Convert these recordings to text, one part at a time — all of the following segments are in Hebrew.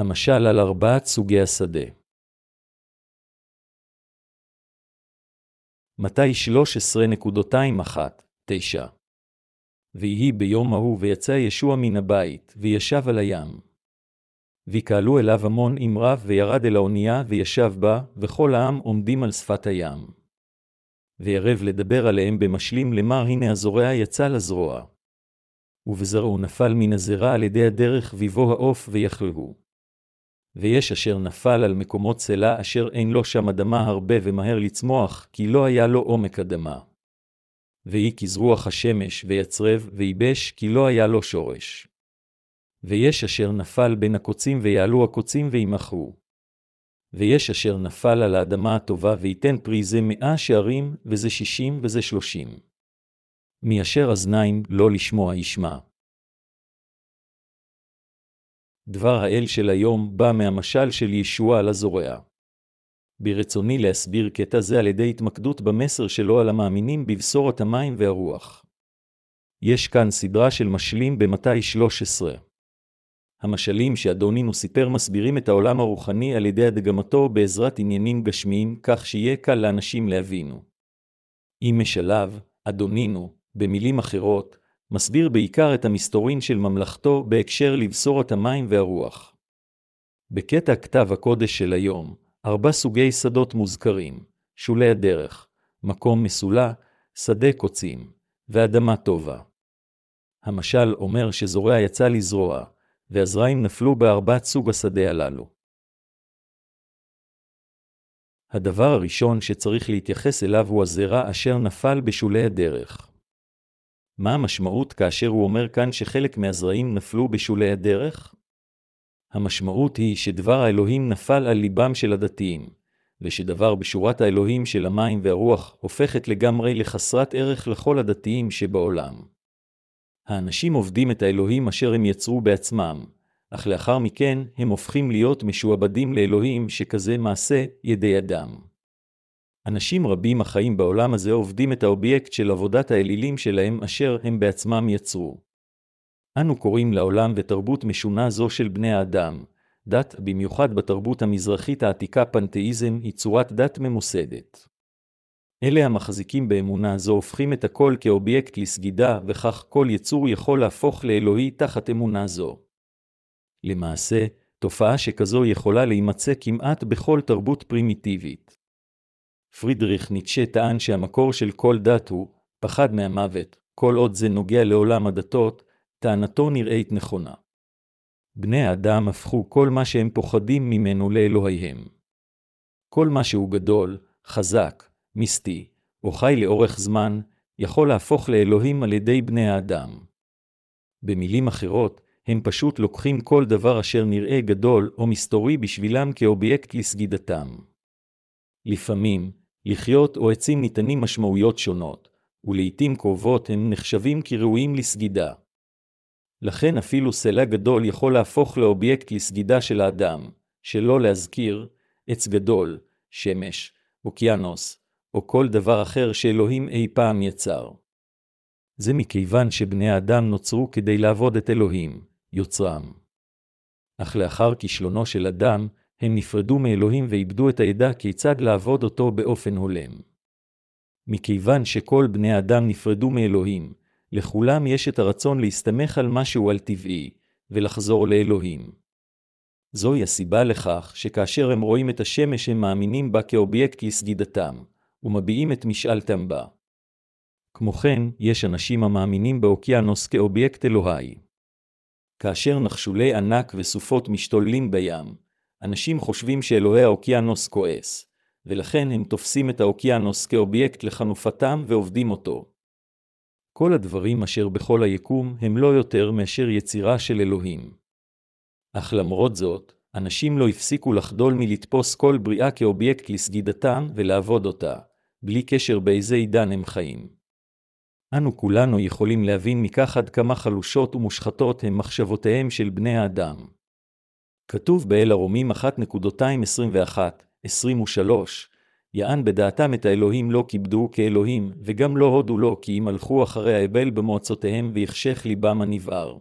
המשל על ארבעת סוגי השדה. מתי 13.21-9 ויהי ביום ההוא ויצא ישוע מן הבית, וישב על הים. ויקהלו אליו המון עם רב, וירד אל האונייה, וישב בה, וכל העם עומדים על שפת הים. וירב לדבר עליהם במשלים למר הנה הזורע יצא לזרוע. ובזרעו נפל מן הזרע על ידי הדרך ויבוא העוף ויכלהו. ויש אשר נפל על מקומות סלע אשר אין לו שם אדמה הרבה ומהר לצמוח, כי לא היה לו עומק אדמה. ויהי כזרוח השמש, ויצרב, ויבש, כי לא היה לו שורש. ויש אשר נפל בין הקוצים, ויעלו הקוצים, וימכרו. ויש אשר נפל על האדמה הטובה, ויתן פרי זה מאה שערים, וזה שישים, וזה שלושים. מי אשר אזניים לא לשמוע ישמע. דבר האל של היום בא מהמשל של ישוע על הזורע. ברצוני להסביר קטע זה על ידי התמקדות במסר שלו על המאמינים בבשורת המים והרוח. יש כאן סדרה של משלים במתי 13. המשלים שאדונינו סיפר מסבירים את העולם הרוחני על ידי הדגמתו בעזרת עניינים גשמיים, כך שיהיה קל לאנשים להבינו. אם משלב, אדונינו, במילים אחרות, מסביר בעיקר את המסתורין של ממלכתו בהקשר לבשורת המים והרוח. בקטע כתב הקודש של היום, ארבע סוגי שדות מוזכרים, שולי הדרך, מקום מסולה, שדה קוצים, ואדמה טובה. המשל אומר שזורע יצא לזרוע, והזרעים נפלו בארבעת סוג השדה הללו. הדבר הראשון שצריך להתייחס אליו הוא הזרע אשר נפל בשולי הדרך. מה המשמעות כאשר הוא אומר כאן שחלק מהזרעים נפלו בשולי הדרך? המשמעות היא שדבר האלוהים נפל על ליבם של הדתיים, ושדבר בשורת האלוהים של המים והרוח הופכת לגמרי לחסרת ערך לכל הדתיים שבעולם. האנשים עובדים את האלוהים אשר הם יצרו בעצמם, אך לאחר מכן הם הופכים להיות משועבדים לאלוהים שכזה מעשה ידי אדם. אנשים רבים החיים בעולם הזה עובדים את האובייקט של עבודת האלילים שלהם אשר הם בעצמם יצרו. אנו קוראים לעולם ותרבות משונה זו של בני האדם. דת, במיוחד בתרבות המזרחית העתיקה פנתאיזם, היא צורת דת ממוסדת. אלה המחזיקים באמונה זו הופכים את הכל כאובייקט לסגידה, וכך כל יצור יכול להפוך לאלוהי תחת אמונה זו. למעשה, תופעה שכזו יכולה להימצא כמעט בכל תרבות פרימיטיבית. פרידריך ניטשה טען שהמקור של כל דת הוא פחד מהמוות, כל עוד זה נוגע לעולם הדתות, טענתו נראית נכונה. בני האדם הפכו כל מה שהם פוחדים ממנו לאלוהיהם. כל מה שהוא גדול, חזק, מיסטי, או חי לאורך זמן, יכול להפוך לאלוהים על ידי בני האדם. במילים אחרות, הם פשוט לוקחים כל דבר אשר נראה גדול או מסתורי בשבילם כאובייקט לסגידתם. לפעמים, לחיות או עצים ניתנים משמעויות שונות, ולעיתים קרובות הם נחשבים כראויים לסגידה. לכן אפילו סלע גדול יכול להפוך לאובייקט לסגידה של האדם, שלא להזכיר עץ גדול, שמש, אוקיינוס, או כל דבר אחר שאלוהים אי פעם יצר. זה מכיוון שבני האדם נוצרו כדי לעבוד את אלוהים, יוצרם. אך לאחר כישלונו של אדם, הם נפרדו מאלוהים ואיבדו את העדה כיצד לעבוד אותו באופן הולם. מכיוון שכל בני האדם נפרדו מאלוהים, לכולם יש את הרצון להסתמך על משהו על טבעי, ולחזור לאלוהים. זוהי הסיבה לכך שכאשר הם רואים את השמש הם מאמינים בה כאובייקט לסגידתם, ומביעים את משאלתם בה. כמו כן, יש אנשים המאמינים באוקיינוס כאובייקט אלוהי. כאשר נחשולי ענק וסופות משתוללים בים, אנשים חושבים שאלוהי האוקיינוס כועס, ולכן הם תופסים את האוקיינוס כאובייקט לחנופתם ועובדים אותו. כל הדברים אשר בכל היקום הם לא יותר מאשר יצירה של אלוהים. אך למרות זאת, אנשים לא הפסיקו לחדול מלתפוס כל בריאה כאובייקט לסגידתם ולעבוד אותה, בלי קשר באיזה עידן הם חיים. אנו כולנו יכולים להבין מכך עד כמה חלושות ומושחתות הן מחשבותיהם של בני האדם. כתוב באל הרומים 1.221, 23, יען בדעתם את האלוהים לא כיבדו כאלוהים, וגם לא הודו לו, כי אם הלכו אחרי האבל במועצותיהם, ויחשך ליבם הנבער.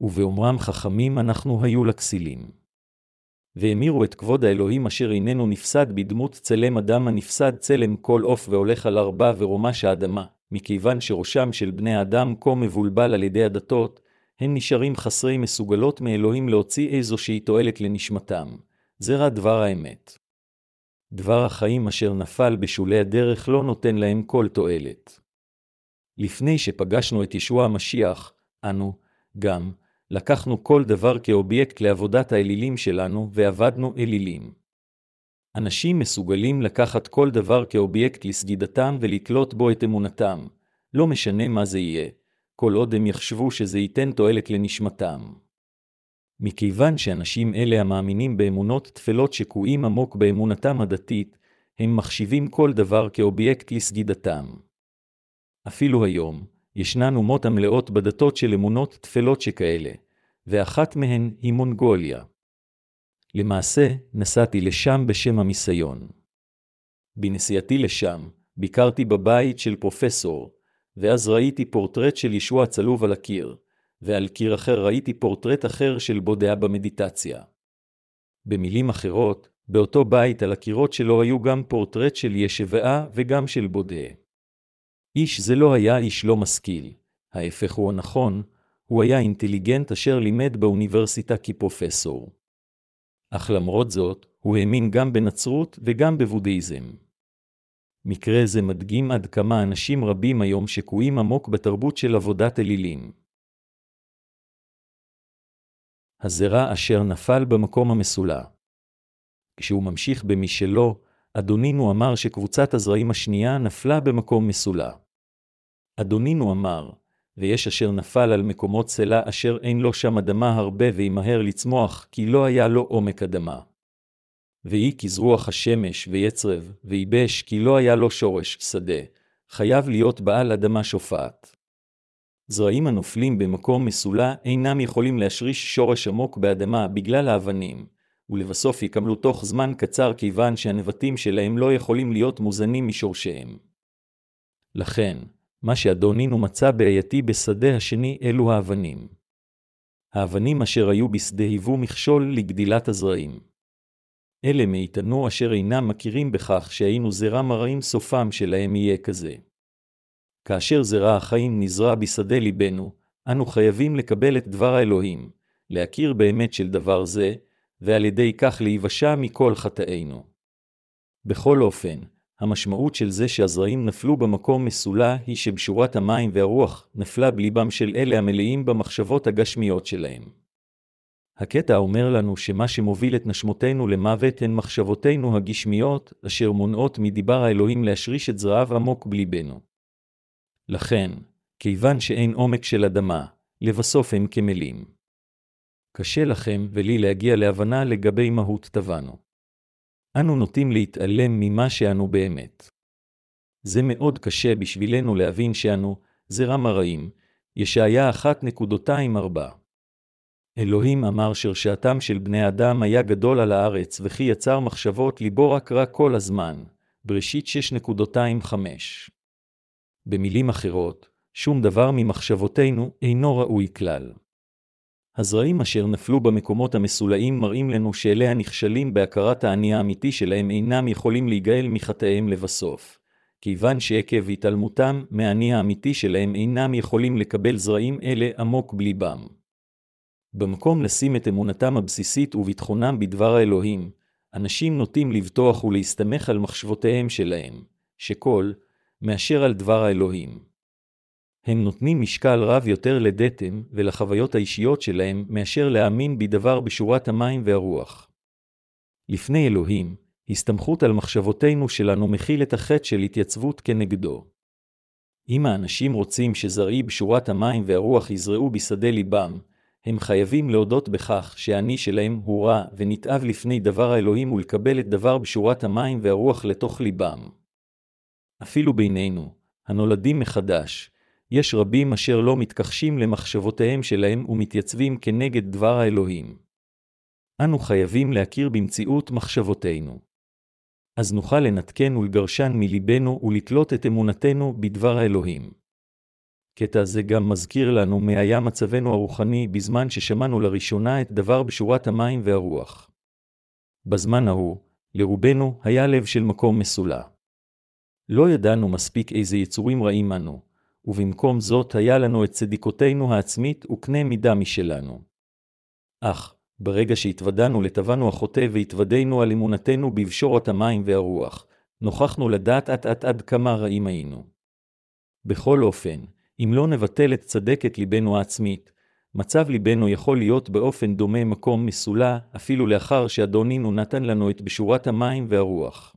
ובאומרם חכמים אנחנו היו לכסילים. והמירו את כבוד האלוהים אשר איננו נפסד בדמות צלם אדם הנפסד צלם כל עוף והולך על ארבע ורומש האדמה, מכיוון שראשם של בני האדם כה מבולבל על ידי הדתות, הם נשארים חסרי מסוגלות מאלוהים להוציא איזושהי תועלת לנשמתם. זרע דבר האמת. דבר החיים אשר נפל בשולי הדרך לא נותן להם כל תועלת. לפני שפגשנו את ישוע המשיח, אנו, גם, לקחנו כל דבר כאובייקט לעבודת האלילים שלנו ועבדנו אלילים. אנשים מסוגלים לקחת כל דבר כאובייקט לסגידתם ולתלות בו את אמונתם, לא משנה מה זה יהיה, כל עוד הם יחשבו שזה ייתן תועלת לנשמתם. מכיוון שאנשים אלה המאמינים באמונות תפלות שקועים עמוק באמונתם הדתית, הם מחשיבים כל דבר כאובייקט לסגידתם. אפילו היום, ישנן אומות המלאות בדתות של אמונות תפלות שכאלה, ואחת מהן היא מונגוליה. למעשה, נסעתי לשם בשם המיסיון. בנסיעתי לשם, ביקרתי בבית של פרופסור, ואז ראיתי פורטרט של ישוע צלוב על הקיר, ועל קיר אחר ראיתי פורטרט אחר של בודע במדיטציה. במילים אחרות, באותו בית על הקירות שלו היו גם פורטרט של ישבעה וגם של בודע. איש זה לא היה איש לא משכיל, ההפך הוא הנכון, הוא היה אינטליגנט אשר לימד באוניברסיטה כפרופסור. אך למרות זאת, הוא האמין גם בנצרות וגם בבודהיזם. מקרה זה מדגים עד כמה אנשים רבים היום שקועים עמוק בתרבות של עבודת אלילים. הזרע אשר נפל במקום המסולא. כשהוא ממשיך במשלו, אדונינו אמר שקבוצת הזרעים השנייה נפלה במקום מסולא. אדונינו אמר, ויש אשר נפל על מקומות סלע אשר אין לו שם אדמה הרבה וימהר לצמוח, כי לא היה לו עומק אדמה. ויהי כזרוח השמש ויצרב, וייבש, כי לא היה לו שורש שדה, חייב להיות בעל אדמה שופעת. זרעים הנופלים במקום מסולא אינם יכולים להשריש שורש עמוק באדמה בגלל האבנים, ולבסוף יקבלו תוך זמן קצר כיוון שהנבטים שלהם לא יכולים להיות מוזנים משורשיהם. לכן, מה שאדונינו מצא בעייתי בשדה השני אלו האבנים. האבנים אשר היו בשדה היוו מכשול לגדילת הזרעים. אלה מאיתנו אשר אינם מכירים בכך שהיינו זרע מרעים סופם שלהם יהיה כזה. כאשר זרע החיים נזרע בשדה ליבנו, אנו חייבים לקבל את דבר האלוהים, להכיר באמת של דבר זה, ועל ידי כך להיוושע מכל חטאינו. בכל אופן, המשמעות של זה שהזרעים נפלו במקום מסולה היא שבשורת המים והרוח נפלה בליבם של אלה המלאים במחשבות הגשמיות שלהם. הקטע אומר לנו שמה שמוביל את נשמותינו למוות הן מחשבותינו הגשמיות, אשר מונעות מדיבר האלוהים להשריש את זרעיו עמוק בליבנו. לכן, כיוון שאין עומק של אדמה, לבסוף הם כמלים. קשה לכם ולי להגיע להבנה לגבי מהות טבענו. אנו נוטים להתעלם ממה שאנו באמת. זה מאוד קשה בשבילנו להבין שאנו זרע מרעים, ישעיה 1.24. אלוהים אמר שרשעתם של בני אדם היה גדול על הארץ, וכי יצר מחשבות ליבו רק רע כל הזמן. בראשית 6.25. במילים אחרות, שום דבר ממחשבותינו אינו ראוי כלל. הזרעים אשר נפלו במקומות המסולאים מראים לנו שאלה הנכשלים בהכרת האני האמיתי שלהם אינם יכולים להיגאל מחטאיהם לבסוף, כיוון שעקב התעלמותם מהאני האמיתי שלהם אינם יכולים לקבל זרעים אלה עמוק בליבם. במקום לשים את אמונתם הבסיסית וביטחונם בדבר האלוהים, אנשים נוטים לבטוח ולהסתמך על מחשבותיהם שלהם, שכל, מאשר על דבר האלוהים. הם נותנים משקל רב יותר לדתם ולחוויות האישיות שלהם מאשר להאמין בדבר בשורת המים והרוח. לפני אלוהים, הסתמכות על מחשבותינו שלנו מכיל את החטא של התייצבות כנגדו. אם האנשים רוצים שזרעי בשורת המים והרוח יזרעו בשדה ליבם, הם חייבים להודות בכך שהאני שלהם הוא רע ונתאב לפני דבר האלוהים ולקבל את דבר בשורת המים והרוח לתוך ליבם. אפילו בינינו, הנולדים מחדש, יש רבים אשר לא מתכחשים למחשבותיהם שלהם ומתייצבים כנגד דבר האלוהים. אנו חייבים להכיר במציאות מחשבותינו. אז נוכל לנתקן ולגרשן מליבנו ולתלות את אמונתנו בדבר האלוהים. קטע זה גם מזכיר לנו מה היה מצבנו הרוחני בזמן ששמענו לראשונה את דבר בשורת המים והרוח. בזמן ההוא, לרובנו היה לב של מקום מסולא. לא ידענו מספיק איזה יצורים רעים אנו, ובמקום זאת היה לנו את צדיקותינו העצמית וקנה מידה משלנו. אך, ברגע שהתוודענו לטבענו החוטא והתוודענו על אמונתנו בבשורת המים והרוח, נוכחנו לדעת אט אט עד כמה רעים היינו. בכל אופן, אם לא נבטל את צדקת ליבנו העצמית, מצב ליבנו יכול להיות באופן דומה מקום מסולא, אפילו לאחר שאדונינו נתן לנו את בשורת המים והרוח.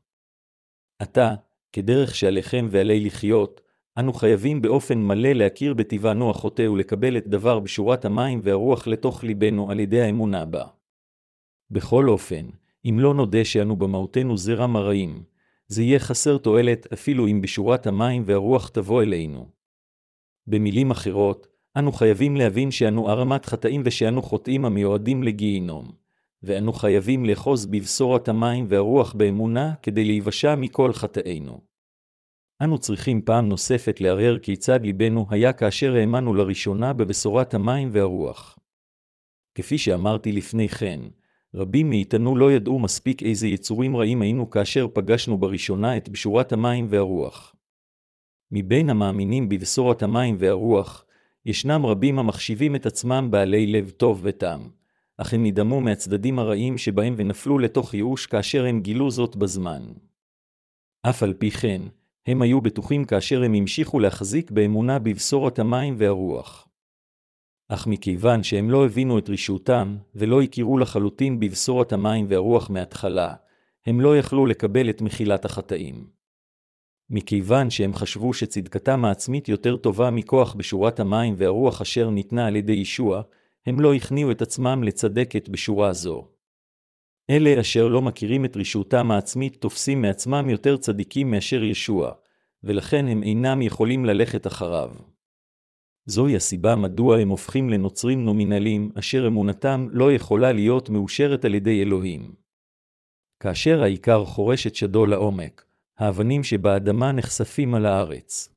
עתה, כדרך שעליכם ועלי לחיות, אנו חייבים באופן מלא להכיר בטבענו החוטא ולקבל את דבר בשורת המים והרוח לתוך ליבנו על ידי האמונה בה. בכל אופן, אם לא נודה שאנו במהותנו זרע מרעים, זה יהיה חסר תועלת אפילו אם בשורת המים והרוח תבוא אלינו. במילים אחרות, אנו חייבים להבין שאנו ערמת חטאים ושאנו חוטאים המיועדים לגיהינום, ואנו חייבים לאחוז בבשורת המים והרוח באמונה כדי להיוושע מכל חטאינו. אנו צריכים פעם נוספת לערער כיצד ליבנו היה כאשר האמנו לראשונה בבשורת המים והרוח. כפי שאמרתי לפני כן, רבים מאיתנו לא ידעו מספיק איזה יצורים רעים היינו כאשר פגשנו בראשונה את בשורת המים והרוח. מבין המאמינים בבשורת המים והרוח, ישנם רבים המחשיבים את עצמם בעלי לב טוב וטעם, אך הם נדהמו מהצדדים הרעים שבהם ונפלו לתוך ייאוש כאשר הם גילו זאת בזמן. אף על פי כן, הם היו בטוחים כאשר הם המשיכו להחזיק באמונה בבשורת המים והרוח. אך מכיוון שהם לא הבינו את רשעותם, ולא הכירו לחלוטין בבשורת המים והרוח מההתחלה, הם לא יכלו לקבל את מחילת החטאים. מכיוון שהם חשבו שצדקתם העצמית יותר טובה מכוח בשורת המים והרוח אשר ניתנה על ידי ישוע, הם לא הכניעו את עצמם לצדקת בשורה זו. אלה אשר לא מכירים את רשעותם העצמית תופסים מעצמם יותר צדיקים מאשר ישוע, ולכן הם אינם יכולים ללכת אחריו. זוהי הסיבה מדוע הם הופכים לנוצרים נומינליים, אשר אמונתם לא יכולה להיות מאושרת על ידי אלוהים. כאשר העיקר חורש את שדו לעומק, האבנים שבאדמה נחשפים על הארץ.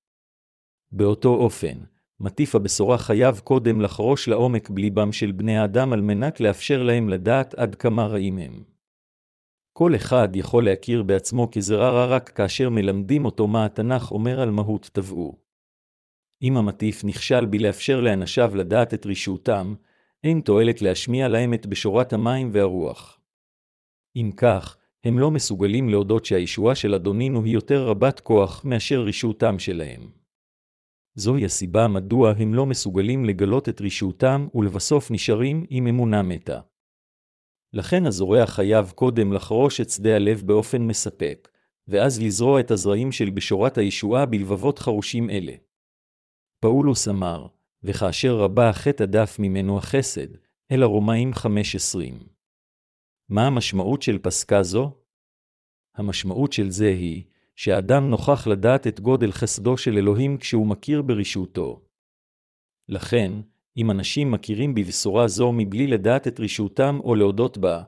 באותו אופן, מטיף הבשורה חייב קודם לחרוש לעומק בליבם של בני האדם על מנת לאפשר להם לדעת עד כמה רעים הם. כל אחד יכול להכיר בעצמו כזרע רע רק כאשר מלמדים אותו מה התנ"ך אומר על מהות טבעו. אם המטיף נכשל בלאפשר לאנשיו לדעת את רשעותם, אין תועלת להשמיע להם את בשורת המים והרוח. אם כך, הם לא מסוגלים להודות שהישועה של אדונינו היא יותר רבת כוח מאשר רשעותם שלהם. זוהי הסיבה מדוע הם לא מסוגלים לגלות את רשעותם ולבסוף נשארים עם אמונה מתה. לכן הזורע חייב קודם לחרוש את שדה הלב באופן מספק, ואז לזרוע את הזרעים של בשורת הישועה בלבבות חרושים אלה. פאולוס אמר, וכאשר רבה החטא הדף ממנו החסד, אל הרומאים 5.20. מה המשמעות של פסקה זו? המשמעות של זה היא, שהאדם נוכח לדעת את גודל חסדו של אלוהים כשהוא מכיר ברשעותו. לכן, אם אנשים מכירים בבשורה זו מבלי לדעת את רשעותם או להודות בה,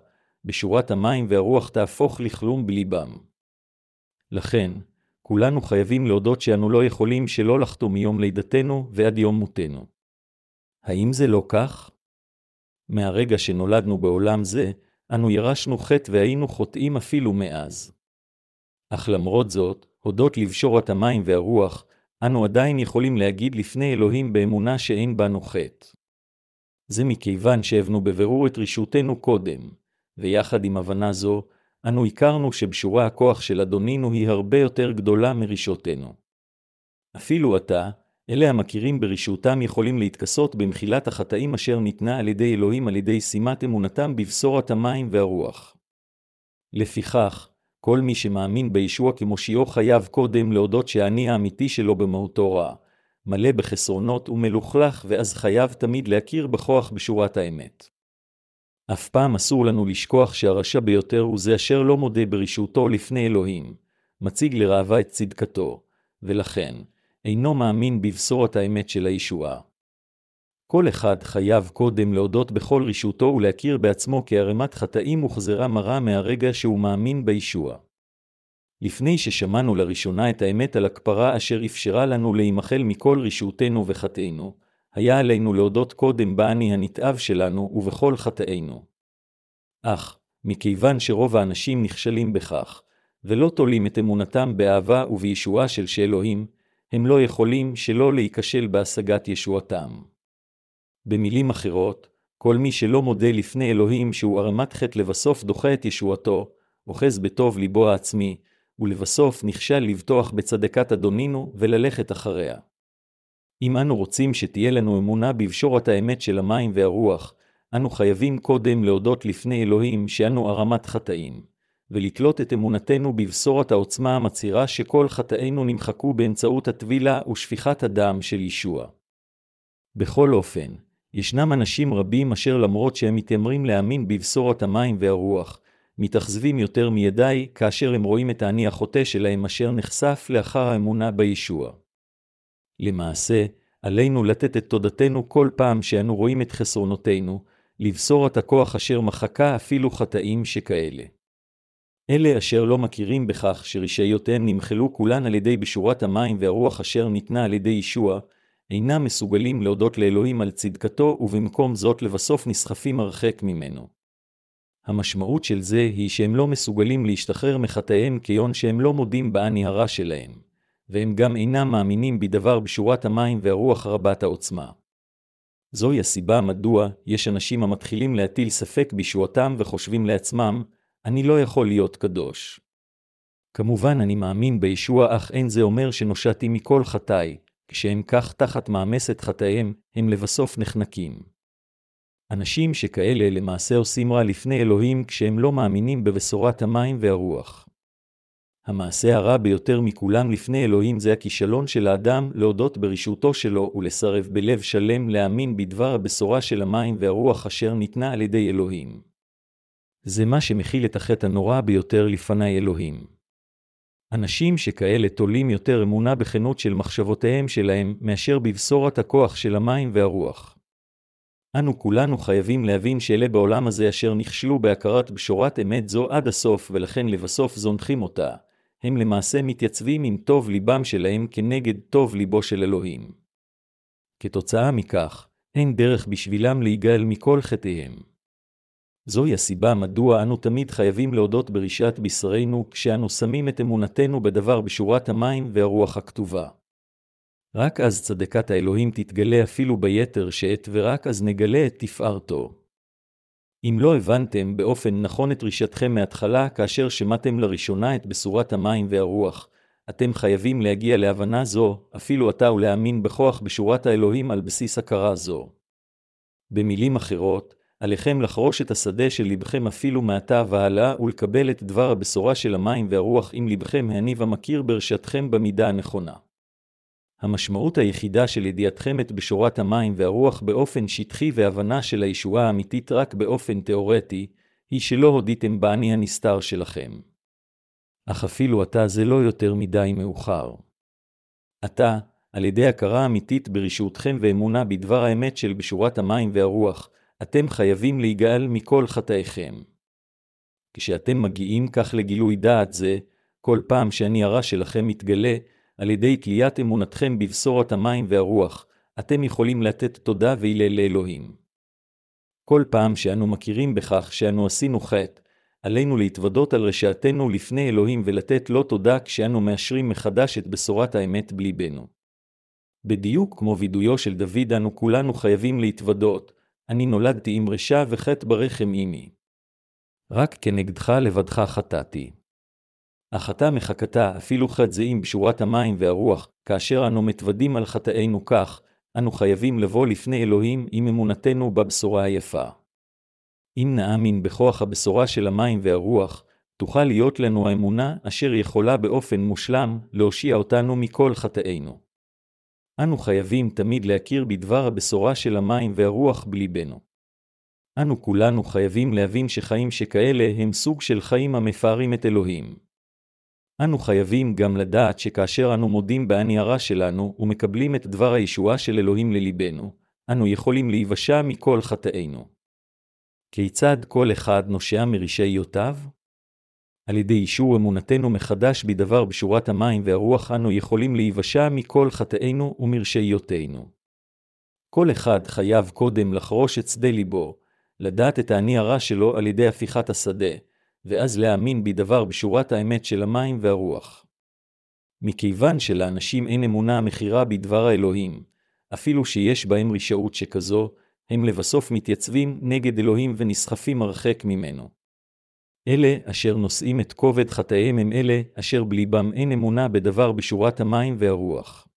בשורת המים והרוח תהפוך לכלום בליבם. לכן, כולנו חייבים להודות שאנו לא יכולים שלא לחטוא מיום לידתנו ועד יום מותנו. האם זה לא כך? מהרגע שנולדנו בעולם זה, אנו ירשנו חטא והיינו חוטאים אפילו מאז. אך למרות זאת, הודות לבשורת המים והרוח, אנו עדיין יכולים להגיד לפני אלוהים באמונה שאין בנו חטא. זה מכיוון שהבנו בבירור את רשעותנו קודם, ויחד עם הבנה זו, אנו הכרנו שבשורה הכוח של אדונינו היא הרבה יותר גדולה מרשעותנו. אפילו עתה, אלה המכירים ברשעותם יכולים להתכסות במחילת החטאים אשר ניתנה על ידי אלוהים על ידי שימת אמונתם בבשורת המים והרוח. לפיכך, כל מי שמאמין בישוע כמושיעו חייב קודם להודות שהאני האמיתי שלו במהותו רע, מלא בחסרונות ומלוכלך, ואז חייב תמיד להכיר בכוח בשורת האמת. אף פעם אסור לנו לשכוח שהרשע ביותר הוא זה אשר לא מודה ברשעותו לפני אלוהים, מציג לראווה את צדקתו, ולכן, אינו מאמין בבשורת האמת של הישועה. כל אחד חייב קודם להודות בכל רשעותו ולהכיר בעצמו כערימת חטאים וכזרה מרה מהרגע שהוא מאמין בישוע. לפני ששמענו לראשונה את האמת על הכפרה אשר אפשרה לנו להימחל מכל רשעותנו וחטאינו, היה עלינו להודות קודם באני הנתעב שלנו ובכל חטאינו. אך, מכיוון שרוב האנשים נכשלים בכך, ולא תולים את אמונתם באהבה ובישועה של שאלוהים, הם לא יכולים שלא להיכשל בהשגת ישועתם. במילים אחרות, כל מי שלא מודה לפני אלוהים שהוא ערמת חטא לבסוף דוחה את ישועתו, אוחז בטוב ליבו העצמי, ולבסוף נכשל לבטוח בצדקת אדונינו וללכת אחריה. אם אנו רוצים שתהיה לנו אמונה בבשורת האמת של המים והרוח, אנו חייבים קודם להודות לפני אלוהים שאנו ערמת חטאים, ולתלות את אמונתנו בבשורת העוצמה המצהירה שכל חטאינו נמחקו באמצעות הטבילה ושפיכת הדם של ישוע. בכל אופן, ישנם אנשים רבים אשר למרות שהם מתיימרים להאמין בבשורת המים והרוח, מתאכזבים יותר מידי כאשר הם רואים את האני החוטא שלהם אשר נחשף לאחר האמונה בישוע. למעשה, עלינו לתת את תודתנו כל פעם שאנו רואים את חסרונותינו, לבשור את הכוח אשר מחקה אפילו חטאים שכאלה. אלה אשר לא מכירים בכך שרשעיותיהם נמחלו כולן על ידי בשורת המים והרוח אשר ניתנה על ידי ישוע, אינם מסוגלים להודות לאלוהים על צדקתו, ובמקום זאת לבסוף נסחפים הרחק ממנו. המשמעות של זה היא שהם לא מסוגלים להשתחרר מחטאיהם כיון שהם לא מודים באני הרע שלהם, והם גם אינם מאמינים בדבר בשורת המים והרוח רבת העוצמה. זוהי הסיבה מדוע יש אנשים המתחילים להטיל ספק בישועתם וחושבים לעצמם, אני לא יכול להיות קדוש. כמובן אני מאמין בישוע, אך אין זה אומר שנושעתי מכל חטאי, כשהם כך תחת מאמסת חטאיהם, הם לבסוף נחנקים. אנשים שכאלה למעשה עושים רע לפני אלוהים כשהם לא מאמינים בבשורת המים והרוח. המעשה הרע ביותר מכולם לפני אלוהים זה הכישלון של האדם להודות ברשעותו שלו ולסרב בלב שלם להאמין בדבר הבשורה של המים והרוח אשר ניתנה על ידי אלוהים. זה מה שמכיל את החטא הנורא ביותר לפני אלוהים. אנשים שכאלה תולים יותר אמונה בכנות של מחשבותיהם שלהם, מאשר בבשורת הכוח של המים והרוח. אנו כולנו חייבים להבין שאלה בעולם הזה אשר נכשלו בהכרת בשורת אמת זו עד הסוף, ולכן לבסוף זונחים אותה, הם למעשה מתייצבים עם טוב ליבם שלהם כנגד טוב ליבו של אלוהים. כתוצאה מכך, אין דרך בשבילם להיגאל מכל חטאיהם. זוהי הסיבה מדוע אנו תמיד חייבים להודות ברשעת בשרנו כשאנו שמים את אמונתנו בדבר בשורת המים והרוח הכתובה. רק אז צדקת האלוהים תתגלה אפילו ביתר שאת, ורק אז נגלה את תפארתו. אם לא הבנתם באופן נכון את רישתכם מההתחלה כאשר שמעתם לראשונה את בשורת המים והרוח, אתם חייבים להגיע להבנה זו, אפילו אתה ולהאמין בכוח בשורת האלוהים על בסיס הכרה זו. במילים אחרות, עליכם לחרוש את השדה של לבכם אפילו מעתה והלאה ולקבל את דבר הבשורה של המים והרוח עם לבכם הניב המכיר ברשתכם במידה הנכונה. המשמעות היחידה של ידיעתכם את בשורת המים והרוח באופן שטחי והבנה של הישועה האמיתית רק באופן תאורטי, היא שלא הודיתם באני הנסתר שלכם. אך אפילו עתה זה לא יותר מדי מאוחר. עתה, על ידי הכרה אמיתית ברשעותכם ואמונה בדבר האמת של בשורת המים והרוח, אתם חייבים להיגאל מכל חטאיכם. כשאתם מגיעים כך לגילוי דעת זה, כל פעם שאני הרע שלכם מתגלה, על ידי תליית אמונתכם בבשורת המים והרוח, אתם יכולים לתת תודה והלל לאלוהים. כל פעם שאנו מכירים בכך שאנו עשינו חטא, עלינו להתוודות על רשעתנו לפני אלוהים ולתת לו תודה כשאנו מאשרים מחדש את בשורת האמת בליבנו. בדיוק כמו וידויו של דוד אנו כולנו חייבים להתוודות, אני נולדתי עם רשע וחטא ברחם עמי. רק כנגדך לבדך חטאתי. אתה מחכתה אפילו חטא זהים בשורת המים והרוח, כאשר אנו מתוודים על חטאינו כך, אנו חייבים לבוא לפני אלוהים עם אמונתנו בבשורה היפה. אם נאמין בכוח הבשורה של המים והרוח, תוכל להיות לנו האמונה אשר יכולה באופן מושלם להושיע אותנו מכל חטאינו. אנו חייבים תמיד להכיר בדבר הבשורה של המים והרוח בליבנו. אנו כולנו חייבים להבין שחיים שכאלה הם סוג של חיים המפארים את אלוהים. אנו חייבים גם לדעת שכאשר אנו מודים באני הרע שלנו ומקבלים את דבר הישועה של אלוהים לליבנו, אנו יכולים להיוושע מכל חטאינו. כיצד כל אחד נושע מרשעיותיו? על ידי אישור אמונתנו מחדש בדבר בשורת המים והרוח אנו יכולים להיוושע מכל חטאינו ומרשעיותינו. כל אחד חייב קודם לחרוש את שדה ליבו, לדעת את האני הרע שלו על ידי הפיכת השדה, ואז להאמין בדבר בשורת האמת של המים והרוח. מכיוון שלאנשים אין אמונה המכירה בדבר האלוהים, אפילו שיש בהם רשעות שכזו, הם לבסוף מתייצבים נגד אלוהים ונסחפים הרחק ממנו. אלה אשר נושאים את כובד חטאיהם הם אלה אשר בליבם אין אמונה בדבר בשורת המים והרוח.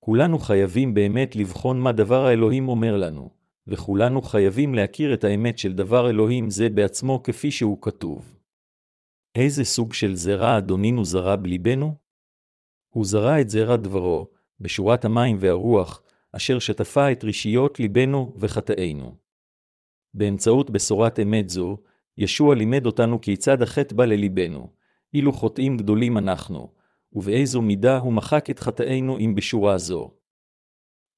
כולנו חייבים באמת לבחון מה דבר האלוהים אומר לנו, וכולנו חייבים להכיר את האמת של דבר אלוהים זה בעצמו כפי שהוא כתוב. איזה סוג של זרע אדונינו זרע בליבנו? הוא זרע את זרע דברו, בשורת המים והרוח, אשר שטפה את רשיות ליבנו וחטאינו. באמצעות בשורת אמת זו, ישוע לימד אותנו כיצד החטא בא לליבנו, אילו חוטאים גדולים אנחנו, ובאיזו מידה הוא מחק את חטאינו עם בשורה זו.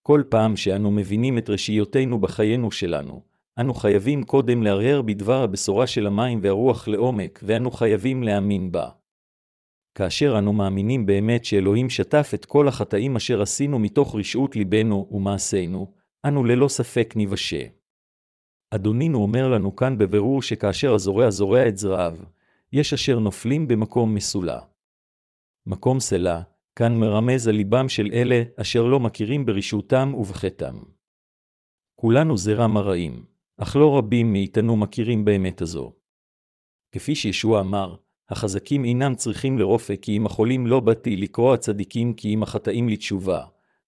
כל פעם שאנו מבינים את רשיותינו בחיינו שלנו, אנו חייבים קודם להרהר בדבר הבשורה של המים והרוח לעומק, ואנו חייבים להאמין בה. כאשר אנו מאמינים באמת שאלוהים שטף את כל החטאים אשר עשינו מתוך רשעות ליבנו ומעשינו, אנו ללא ספק נבשה. אדונינו אומר לנו כאן בבירור שכאשר הזורע זורע את זרעיו, יש אשר נופלים במקום מסולה. מקום סלע, כאן מרמז על ליבם של אלה אשר לא מכירים ברשעותם ובחטאם. כולנו זרע מרעים, אך לא רבים מאיתנו מכירים באמת הזו. כפי שישוע אמר, החזקים אינם צריכים לרופא כי אם החולים לא באתי לקרוא הצדיקים כי אם החטאים לתשובה.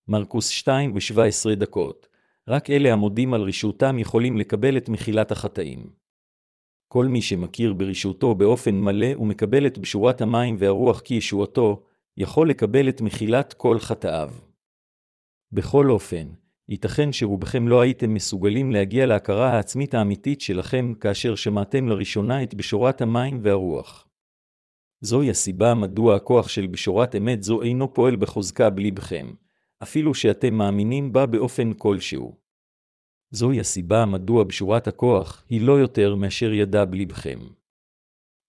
מרקוס 2 ו-17 דקות. רק אלה המודים על רשעותם יכולים לקבל את מחילת החטאים. כל מי שמכיר ברשעותו באופן מלא ומקבל את בשורת המים והרוח כישועתו, יכול לקבל את מחילת כל חטאיו. בכל אופן, ייתכן שרובכם לא הייתם מסוגלים להגיע להכרה העצמית האמיתית שלכם כאשר שמעתם לראשונה את בשורת המים והרוח. זוהי הסיבה מדוע הכוח של בשורת אמת זו אינו פועל בחוזקה בליבכם, אפילו שאתם מאמינים בה באופן כלשהו. זוהי הסיבה מדוע בשורת הכוח היא לא יותר מאשר ידע בליבכם.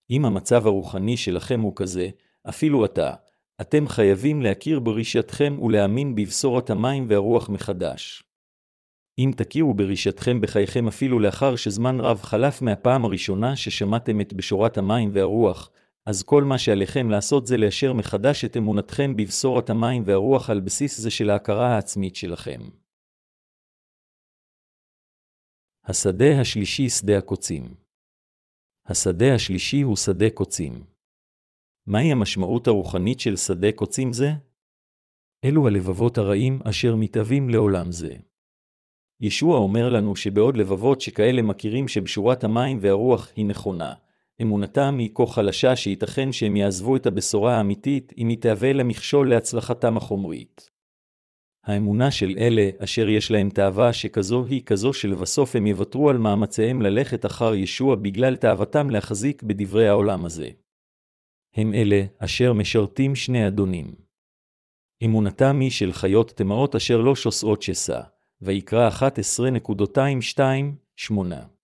אם המצב הרוחני שלכם הוא כזה, אפילו עתה, אתם חייבים להכיר ברישתכם ולהאמין בבשורת המים והרוח מחדש. אם תכירו ברישתכם בחייכם אפילו לאחר שזמן רב חלף מהפעם הראשונה ששמעתם את בשורת המים והרוח, אז כל מה שעליכם לעשות זה לאשר מחדש את אמונתכם בבשורת המים והרוח על בסיס זה של ההכרה העצמית שלכם. השדה השלישי שדה הקוצים השדה השלישי הוא שדה קוצים. מהי המשמעות הרוחנית של שדה קוצים זה? אלו הלבבות הרעים אשר מתאבים לעולם זה. ישוע אומר לנו שבעוד לבבות שכאלה מכירים שבשורת המים והרוח היא נכונה, אמונתם היא כה חלשה שייתכן שהם יעזבו את הבשורה האמיתית אם היא תהווה למכשול להצלחתם החומרית. האמונה של אלה אשר יש להם תאווה שכזו היא כזו שלבסוף הם יוותרו על מאמציהם ללכת אחר ישוע בגלל תאוותם להחזיק בדברי העולם הזה. הם אלה אשר משרתים שני אדונים. אמונתם היא של חיות טמאות אשר לא שוסעות שסע, ויקרא 11.28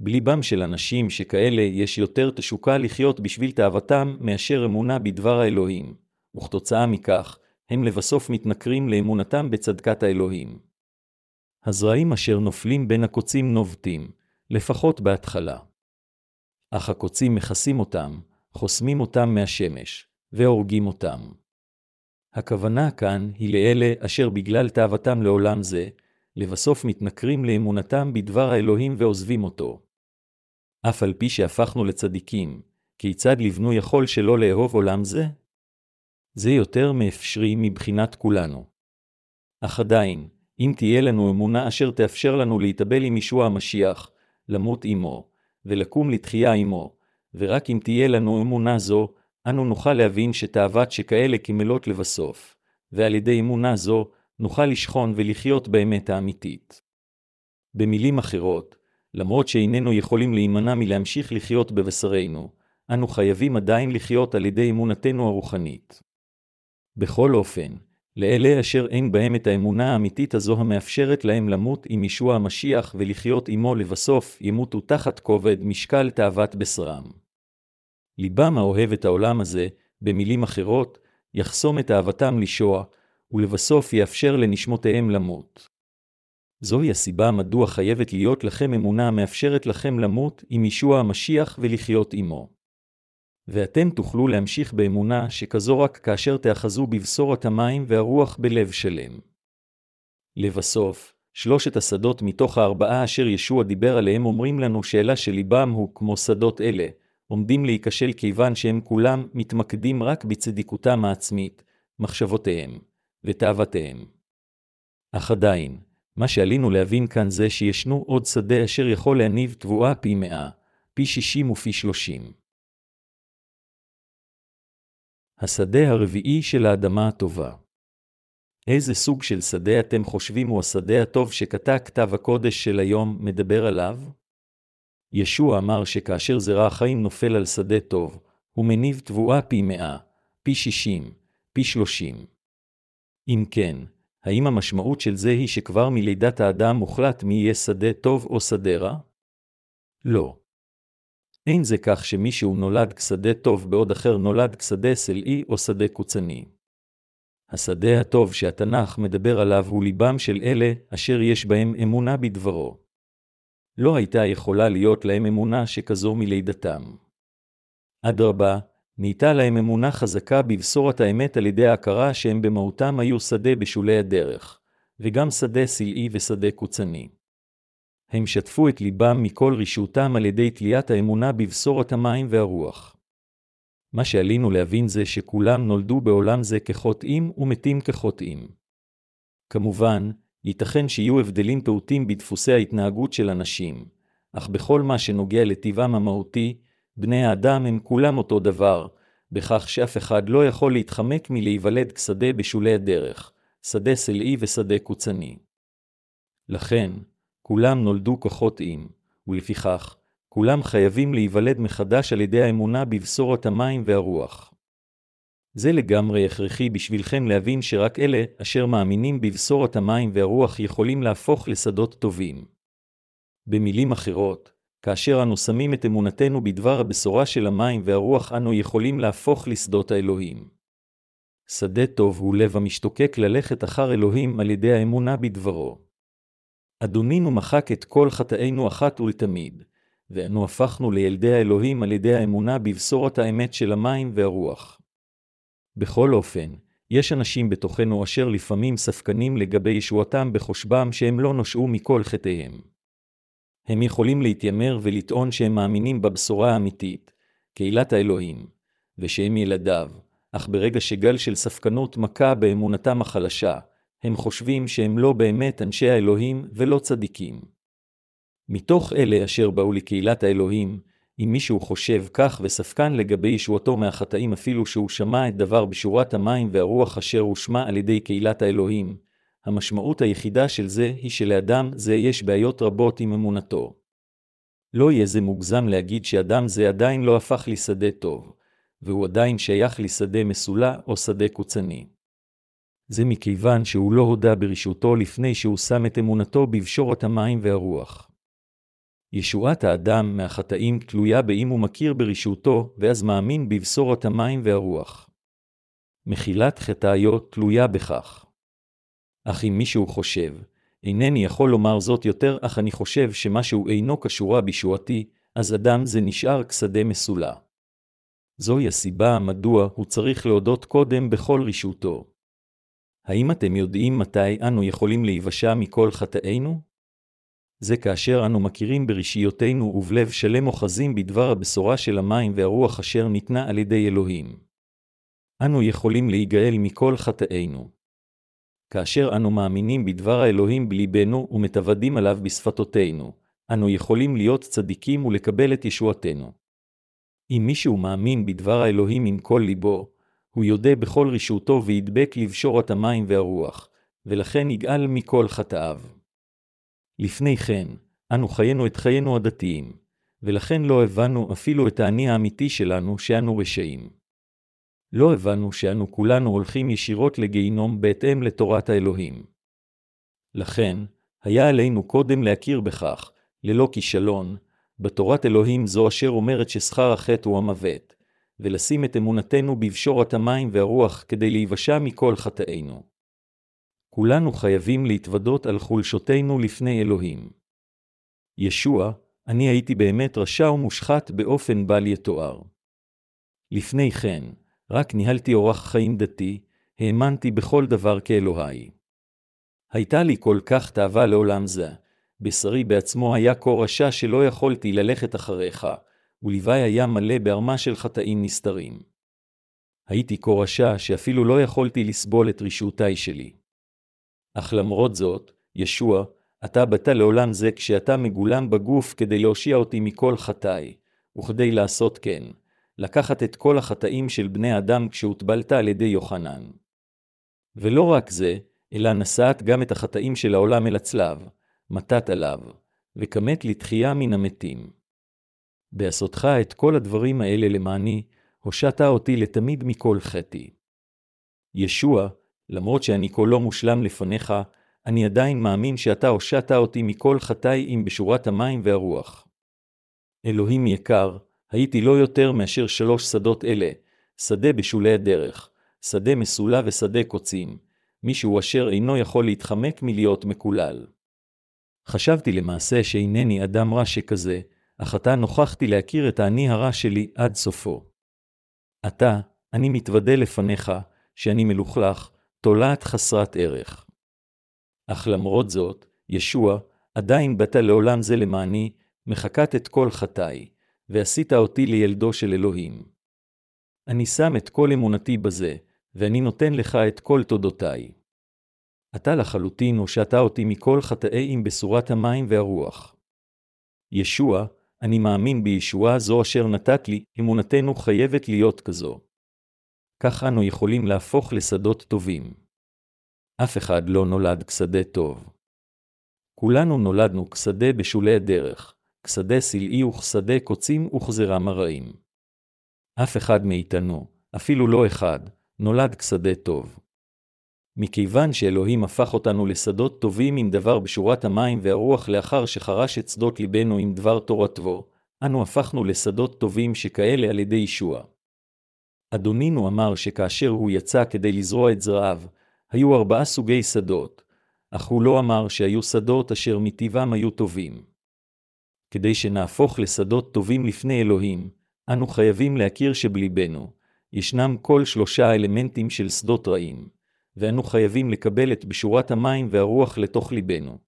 בליבם של אנשים שכאלה יש יותר תשוקה לחיות בשביל תאוותם מאשר אמונה בדבר האלוהים, וכתוצאה מכך, הם לבסוף מתנכרים לאמונתם בצדקת האלוהים. הזרעים אשר נופלים בין הקוצים נובטים, לפחות בהתחלה. אך הקוצים מכסים אותם, חוסמים אותם מהשמש, והורגים אותם. הכוונה כאן היא לאלה אשר בגלל תאוותם לעולם זה, לבסוף מתנכרים לאמונתם בדבר האלוהים ועוזבים אותו. אף על פי שהפכנו לצדיקים, כיצד לבנו יכול שלא לאהוב עולם זה? זה יותר מאפשרי מבחינת כולנו. אך עדיין, אם תהיה לנו אמונה אשר תאפשר לנו להתאבל עם ישוע המשיח, למות עמו, ולקום לתחייה עמו, ורק אם תהיה לנו אמונה זו, אנו נוכל להבין שתאוות שכאלה כמלות לבסוף, ועל ידי אמונה זו, נוכל לשכון ולחיות באמת האמיתית. במילים אחרות, למרות שאיננו יכולים להימנע מלהמשיך לחיות בבשרנו, אנו חייבים עדיין לחיות על ידי אמונתנו הרוחנית. בכל אופן, לאלה אשר אין בהם את האמונה האמיתית הזו המאפשרת להם למות עם ישוע המשיח ולחיות עמו לבסוף, ימותו תחת כובד משקל תאוות בשרם. ליבם האוהב את העולם הזה, במילים אחרות, יחסום את אהבתם לשוע, ולבסוף יאפשר לנשמותיהם למות. זוהי הסיבה מדוע חייבת להיות לכם אמונה המאפשרת לכם למות עם ישוע המשיח ולחיות עמו. ואתם תוכלו להמשיך באמונה שכזו רק כאשר תאחזו בבשורת המים והרוח בלב שלם. לבסוף, שלושת השדות מתוך הארבעה אשר ישוע דיבר עליהם אומרים לנו שאלה שליבם הוא כמו שדות אלה, עומדים להיכשל כיוון שהם כולם מתמקדים רק בצדיקותם העצמית, מחשבותיהם ותאוותיהם. אך עדיין, מה שעלינו להבין כאן זה שישנו עוד שדה אשר יכול להניב תבואה פי מאה, פי שישים ופי שלושים. השדה הרביעי של האדמה הטובה. איזה סוג של שדה אתם חושבים הוא השדה הטוב שקטע כתב הקודש של היום מדבר עליו? ישוע אמר שכאשר זרע החיים נופל על שדה טוב, הוא מניב תבואה פי מאה, פי שישים, פי שלושים. אם כן, האם המשמעות של זה היא שכבר מלידת האדם מוחלט מי יהיה שדה טוב או שדה רע? לא. אין זה כך שמישהו נולד כשדה טוב בעוד אחר נולד כשדה סלעי או שדה קוצני. השדה הטוב שהתנ"ך מדבר עליו הוא ליבם של אלה אשר יש בהם אמונה בדברו. לא הייתה יכולה להיות להם אמונה שכזו מלידתם. אדרבה, נהייתה להם אמונה חזקה בבשורת האמת על ידי ההכרה שהם במהותם היו שדה בשולי הדרך, וגם שדה סלעי ושדה קוצני. הם שטפו את ליבם מכל רשעותם על ידי תליית האמונה בבשורת המים והרוח. מה שעלינו להבין זה שכולם נולדו בעולם זה כחוטאים ומתים כחוטאים. כמובן, ייתכן שיהיו הבדלים פעוטים בדפוסי ההתנהגות של אנשים, אך בכל מה שנוגע לטבעם המהותי, בני האדם הם כולם אותו דבר, בכך שאף אחד לא יכול להתחמק מלהיוולד כשדה בשולי הדרך, שדה סלעי ושדה קוצני. לכן, כולם נולדו כחוטאים, ולפיכך, כולם חייבים להיוולד מחדש על ידי האמונה בבשורת המים והרוח. זה לגמרי הכרחי בשבילכם להבין שרק אלה אשר מאמינים בבשורת המים והרוח יכולים להפוך לשדות טובים. במילים אחרות, כאשר אנו שמים את אמונתנו בדבר הבשורה של המים והרוח, אנו יכולים להפוך לשדות האלוהים. שדה טוב הוא לב המשתוקק ללכת אחר אלוהים על ידי האמונה בדברו. אדונינו מחק את כל חטאינו אחת ולתמיד, ואנו הפכנו לילדי האלוהים על ידי האמונה בבשורת האמת של המים והרוח. בכל אופן, יש אנשים בתוכנו אשר לפעמים ספקנים לגבי ישועתם בחושבם שהם לא נושעו מכל חטאיהם. הם יכולים להתיימר ולטעון שהם מאמינים בבשורה האמיתית, קהילת האלוהים, ושהם ילדיו, אך ברגע שגל של ספקנות מכה באמונתם החלשה, הם חושבים שהם לא באמת אנשי האלוהים ולא צדיקים. מתוך אלה אשר באו לקהילת האלוהים, אם מישהו חושב כך וספקן לגבי ישועתו מהחטאים אפילו שהוא שמע את דבר בשורת המים והרוח אשר הושמע על ידי קהילת האלוהים, המשמעות היחידה של זה היא שלאדם זה יש בעיות רבות עם אמונתו. לא יהיה זה מוגזם להגיד שאדם זה עדיין לא הפך לשדה טוב, והוא עדיין שייך לשדה מסולה או שדה קוצני. זה מכיוון שהוא לא הודה ברשעותו לפני שהוא שם את אמונתו בבשורת המים והרוח. ישועת האדם מהחטאים תלויה באם הוא מכיר ברשעותו, ואז מאמין בבשורת המים והרוח. מחילת חטאיו תלויה בכך. אך אם מישהו חושב, אינני יכול לומר זאת יותר, אך אני חושב שמשהו אינו קשורה בישועתי, אז אדם זה נשאר כשדה מסולה. זוהי הסיבה מדוע הוא צריך להודות קודם בכל רשעותו. האם אתם יודעים מתי אנו יכולים להיוושע מכל חטאינו? זה כאשר אנו מכירים ברשיותינו ובלב שלם אוחזים בדבר הבשורה של המים והרוח אשר ניתנה על ידי אלוהים. אנו יכולים להיגאל מכל חטאינו. כאשר אנו מאמינים בדבר האלוהים בליבנו ומתוודים עליו בשפתותינו, אנו יכולים להיות צדיקים ולקבל את ישועתנו. אם מישהו מאמין בדבר האלוהים עם כל ליבו, הוא יודה בכל רשעותו וידבק לבשורת המים והרוח, ולכן יגאל מכל חטאיו. לפני כן, אנו חיינו את חיינו הדתיים, ולכן לא הבנו אפילו את האני האמיתי שלנו שאנו רשעים. לא הבנו שאנו כולנו הולכים ישירות לגיהינום בהתאם לתורת האלוהים. לכן, היה עלינו קודם להכיר בכך, ללא כישלון, בתורת אלוהים זו אשר אומרת ששכר החטא הוא המוות, ולשים את אמונתנו בבשורת המים והרוח כדי להיוושע מכל חטאינו. כולנו חייבים להתוודות על חולשותינו לפני אלוהים. ישוע, אני הייתי באמת רשע ומושחת באופן בל יתואר. לפני כן, רק ניהלתי אורח חיים דתי, האמנתי בכל דבר כאלוהי. הייתה לי כל כך תאווה לעולם זה, בשרי בעצמו היה כה רשע שלא יכולתי ללכת אחריך, ולוואי היה מלא בערמה של חטאים נסתרים. הייתי כה רשע שאפילו לא יכולתי לסבול את רשעותי שלי. אך למרות זאת, ישוע, אתה באת לעולם זה כשאתה מגולם בגוף כדי להושיע אותי מכל חטאי, וכדי לעשות כן, לקחת את כל החטאים של בני אדם כשהוטבלת על ידי יוחנן. ולא רק זה, אלא נשאת גם את החטאים של העולם אל הצלב, מתת עליו, וכמת לתחייה מן המתים. בעשותך את כל הדברים האלה למעני, הושעת אותי לתמיד מכל חטא. ישוע, למרות שאני כה לא מושלם לפניך, אני עדיין מאמין שאתה הושעת אותי מכל חטאי אם בשורת המים והרוח. אלוהים יקר, הייתי לא יותר מאשר שלוש שדות אלה, שדה בשולי הדרך, שדה מסולה ושדה קוצים, מישהו אשר אינו יכול להתחמק מלהיות מקולל. חשבתי למעשה שאינני אדם רע שכזה, אך עתה נוכחתי להכיר את האני הרע שלי עד סופו. עתה, אני מתוודה לפניך, שאני מלוכלך, תולעת חסרת ערך. אך למרות זאת, ישוע, עדיין באת לעולם זה למעני, מחקת את כל חטאי, ועשית אותי לילדו של אלוהים. אני שם את כל אמונתי בזה, ואני נותן לך את כל תודותיי. אתה לחלוטין הושעת אותי מכל חטאי עם בשורת המים והרוח. ישוע, אני מאמין בישועה זו אשר נתת לי, אמונתנו חייבת להיות כזו. כך אנו יכולים להפוך לשדות טובים. אף אחד לא נולד כשדה טוב. כולנו נולדנו כשדה בשולי הדרך, כשדה סלעי וכשדה קוצים וכזרע מרעים. אף אחד מאיתנו, אפילו לא אחד, נולד כשדה טוב. מכיוון שאלוהים הפך אותנו לשדות טובים עם דבר בשורת המים והרוח לאחר שחרש את שדות ליבנו עם דבר תורתו, אנו הפכנו לשדות טובים שכאלה על ידי ישוע. אדונינו אמר שכאשר הוא יצא כדי לזרוע את זרעיו, היו ארבעה סוגי שדות, אך הוא לא אמר שהיו שדות אשר מטבעם היו טובים. כדי שנהפוך לשדות טובים לפני אלוהים, אנו חייבים להכיר שבליבנו, ישנם כל שלושה אלמנטים של שדות רעים, ואנו חייבים לקבל את בשורת המים והרוח לתוך ליבנו.